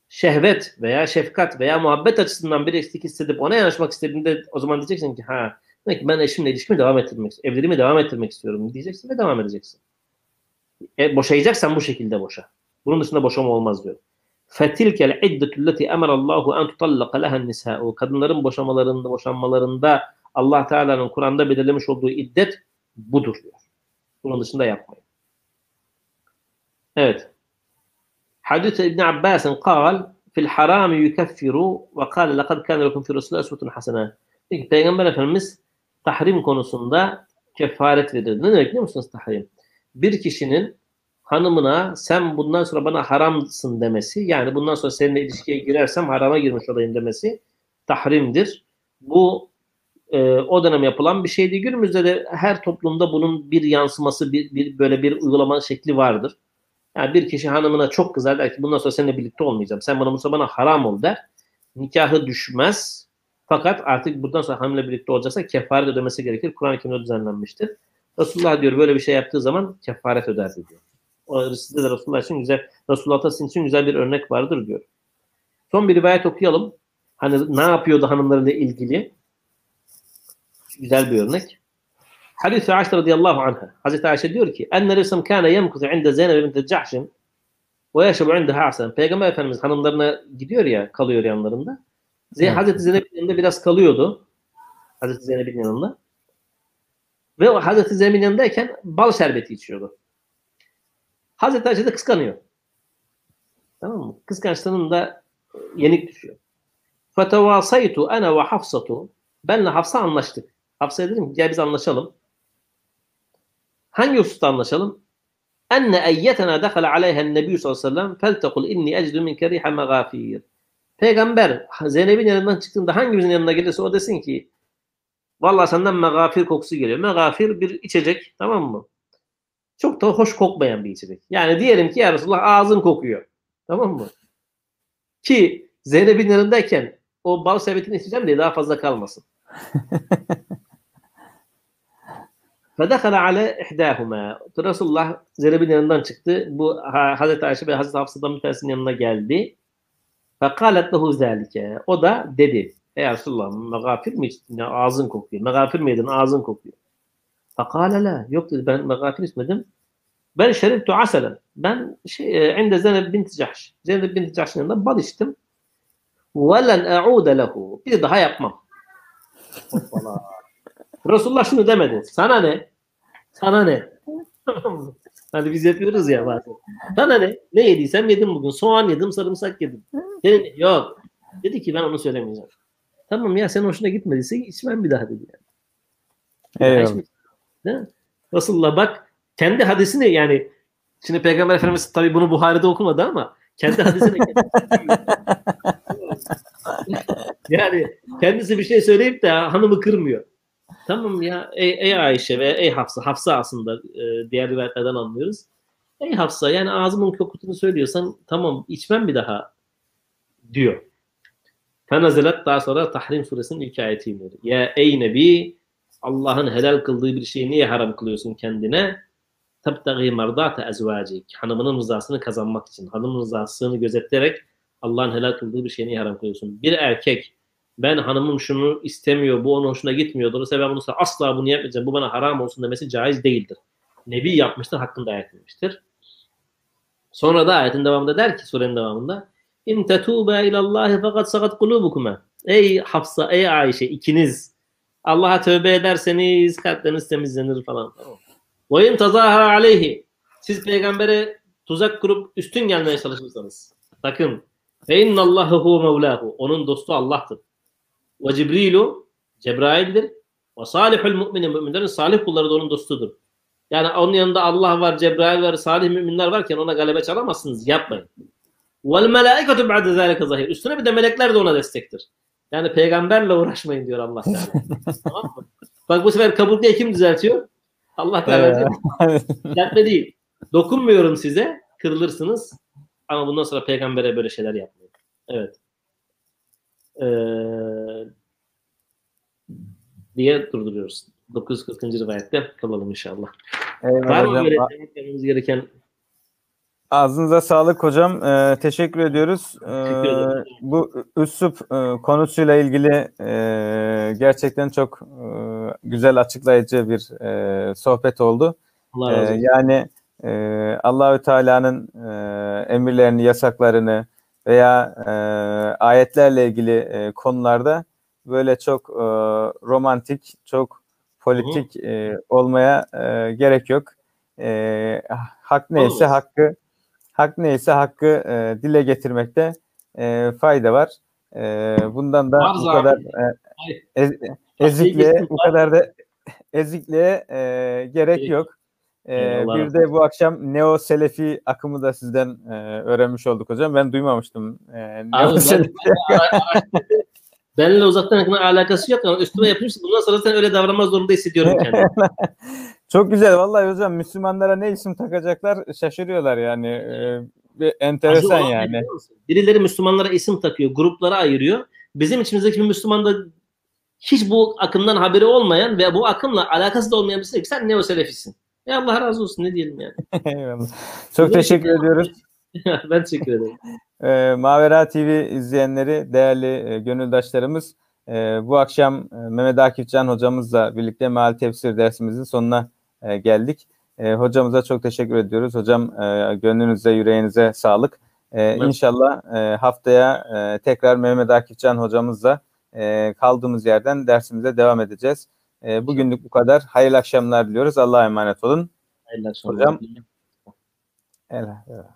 S2: şehvet veya şefkat veya muhabbet açısından bir eksik hissedip ona yanaşmak istediğinde o zaman diyeceksin ki ha demek ki ben eşimle ilişkimi devam ettirmek, evliliğimi devam ettirmek istiyorum diyeceksin ve devam edeceksin. E, boşayacaksan bu şekilde boşa. Bunun dışında boşama olmaz diyor. Fetilkel iddetulleti emarallahu en tutallaka lehen nisa'u. Kadınların boşamalarında, boşanmalarında Allah Teala'nın Kur'an'da belirlemiş olduğu iddet budur diyor. Bunun dışında yapmayın. Evet. Hadis İbn Abbas'ın kal fil haram yukeffiru ve kâle lekad kâne lekum fi Resulü esvetun hasene. Peki Peygamber Efendimiz tahrim konusunda kefaret verir. Ne demek biliyor musunuz tahrim? Bir kişinin hanımına sen bundan sonra bana haramsın demesi yani bundan sonra seninle ilişkiye girersem harama girmiş olayım demesi tahrimdir. Bu e, o dönem yapılan bir şeydi. Günümüzde de her toplumda bunun bir yansıması, bir, bir böyle bir uygulama şekli vardır. Yani bir kişi hanımına çok kızar der ki bundan sonra seninle birlikte olmayacağım. Sen bana bu bana haram ol der. Nikahı düşmez. Fakat artık buradan sonra hanımla birlikte olacaksa kefaret ödemesi gerekir. Kur'an-ı Kerim'de düzenlenmiştir. Resulullah diyor böyle bir şey yaptığı zaman kefaret öder diyor. O sizde de Resulullah için güzel, Resulullah sizin için güzel bir örnek vardır diyor. Son bir rivayet okuyalım. Hani ne yapıyordu hanımlarıyla ilgili? Güzel bir örnek. Hadis-i Ayşe radıyallahu anha. Hazreti Ayşe diyor ki enne Resulüm kâne yemkuzu inde Zeynep binti Cahşin ve yaşabu indeha asen. Peygamber Efendimiz hanımlarına gidiyor ya, kalıyor yanlarında. Evet. Hazreti Zeynep'in yanında biraz kalıyordu. Hazreti Zeynep'in yanında. Ve Hazreti Zeynep'in yanındayken bal şerbeti içiyordu. Hazreti Ayşe de kıskanıyor. Tamam mı? Kıskançlığının da yenik düşüyor. Fetevasaytu ana ve Hafsatu. Benle Hafsa anlaştık. Hafsa'ya dedim gel biz anlaşalım. Hangi hususta anlaşalım? enne eyyetena dekhala aleyha nebiyyü sallallahu aleyhi ve sellem feltekul inni ecdu minke riha megafir. Peygamber Zeynep'in yanından çıktığında hangimizin yanına gelirse o desin ki vallahi senden megafir kokusu geliyor. Megafir bir içecek tamam mı? Çok da hoş kokmayan bir içecek. Yani diyelim ki ya Resulullah ağzın kokuyor. Tamam mı? Ki Zeynep'in yanındayken o bal şerbetini içeceğim diye daha fazla kalmasın. [laughs] Fedekhala ale ihdâhuma. Resulullah Zeynep'in yanından çıktı. Bu ha, Hazreti Ayşe ve Hazreti Hafsa'dan bir tanesinin yanına geldi. Fekalet lehu zâlike. O da dedi. Ey Resulullah megafir mi içtin? Ağzın kokuyor. Megafir mi yedin? Ağzın kokuyor. Fakale la. Yok dedi ben gatil içmedim. Ben şeriftu aselen. Ben şey, e, inde Zeynep binti Cahş. Zeynep binti Cahş'ın yanında bal içtim. Ve len e'ude lehu. Bir daha yapmam. Resulullah şunu demedi. Sana ne? Sana ne? [laughs] hani biz yapıyoruz ya bazen. Sana ne? Ne yediysem yedim bugün. Soğan yedim, sarımsak yedim. Senin, yok. Dedi ki ben onu söylemeyeceğim. Tamam ya sen hoşuna gitmediyse içmem bir daha dedi yani.
S1: Eyvallah.
S2: Resulullah bak kendi hadisini yani şimdi Peygamber Efendimiz tabii bunu Buhari'de okumadı ama kendi hadisini [laughs] yani kendisi bir şey söyleyip de hanımı kırmıyor. Tamam ya ey, ey Ayşe ve ey Hafsa, Hafsa aslında e, diğer rivayetlerden anlıyoruz. Ey Hafsa yani ağzımın kokutunu söylüyorsan tamam içmem bir daha diyor. Fenazelet daha sonra Tahrim suresinin ilk ayeti iniyor. Ya ey Nebi Allah'ın helal kıldığı bir şeyi niye haram kılıyorsun kendine? Tabtagi mardate ezvacik. Hanımının rızasını kazanmak için. Hanımın rızasını gözeterek Allah'ın helal kıldığı bir şeyi niye haram kılıyorsun? Bir erkek ben hanımım şunu istemiyor, bu onun hoşuna gitmiyor. Dolayısıyla ben bunu asla bunu yapmayacağım, bu bana haram olsun demesi caiz değildir. Nebi yapmıştır, hakkında ayet. Sonra da ayetin devamında der ki, surenin devamında İn tetûbâ ilallâhi fakat sakat kulûbukuma. Ey Hafsa, ey Ayşe ikiniz Allah'a tövbe ederseniz kalpleriniz temizlenir falan. Ve in tazahara aleyhi. Siz peygambere tuzak kurup üstün gelmeye çalışırsanız. Sakın. Fe innallahu hu mevlahu. Onun dostu Allah'tır. Ve Cibrilu Cebrail'dir. Ve salihul müminin müminlerin salih kulları da onun dostudur. Yani onun yanında Allah var, Cebrail var, salih müminler varken ona galebe çalamazsınız. Yapmayın. Vel melaiketu ba'de zâlike zahir. Üstüne bir de melekler de ona destektir. Yani peygamberle uğraşmayın diyor Allah [laughs] Teala. tamam mı? Bak bu sefer kabul diye kim düzeltiyor? Allah Teala [laughs] düzeltme değil. Dokunmuyorum size, kırılırsınız. Ama bundan sonra peygambere böyle şeyler yapmayın. Evet. Ee, diye durduruyoruz. 940. rivayette kalalım inşallah.
S1: Eyvallah
S2: Var mı böyle gereken?
S1: Ağzınıza sağlık hocam. Ee, teşekkür ediyoruz. Ee, bu üslup e, konusuyla ilgili e, gerçekten çok e, güzel açıklayıcı bir e, sohbet oldu.
S2: Allah razı
S1: Ee,
S2: olsun.
S1: yani e, Allahü Teala'nın e, emirlerini, yasaklarını veya e, ayetlerle ilgili e, konularda böyle çok e, romantik, çok politik e, olmaya e, gerek yok. E, hak neyse
S2: Olmaz.
S1: hakkı hak neyse hakkı e, dile getirmekte e, fayda var. E, bundan da
S2: Var
S1: bu
S2: zaten.
S1: kadar e, ez- ezikliğe bu kadar da [laughs] ezikliğe e, gerek
S2: Gerek
S1: yok. E, bir de bu akşam Neo Selefi akımı da sizden e, öğrenmiş olduk hocam. Ben duymamıştım. E,
S2: Abi
S1: Neo
S2: ben,
S1: Selefi. [laughs]
S2: benimle uzaktan yakına alakası yok ama üstüme yapıyorsun. Bundan sonra sen öyle davranmak zorunda hissediyorum kendimi. [laughs]
S1: Çok güzel vallahi hocam Müslümanlara ne isim takacaklar şaşırıyorlar yani. E, bir enteresan
S2: Acı
S1: yani.
S2: Birileri Müslümanlara isim takıyor, gruplara ayırıyor. Bizim içimizdeki bir Müslüman da hiç bu akımdan haberi olmayan ve bu akımla alakası da olmayan birisi ki sen neo selefisin. Ya Allah razı olsun ne diyelim yani. [laughs]
S1: Eyvallah. Çok teşekkür ediyoruz. [laughs]
S2: ben teşekkür ederim. [laughs]
S1: E, Mavera TV izleyenleri, değerli e, gönüldaşlarımız, e, bu akşam e, Mehmet Akif Can hocamızla birlikte meal tefsir dersimizin sonuna e, geldik. E, hocamıza çok teşekkür ediyoruz. Hocam e, gönlünüze, yüreğinize sağlık. E,
S2: Evet.
S1: İnşallah e, haftaya e, tekrar Mehmet Akif Can hocamızla e, kaldığımız yerden dersimize devam edeceğiz. E, bugünlük bu kadar. Hayırlı akşamlar diliyoruz. Allah'a emanet olun.
S2: Hayırlı akşamlar.
S1: Hocam. Evet.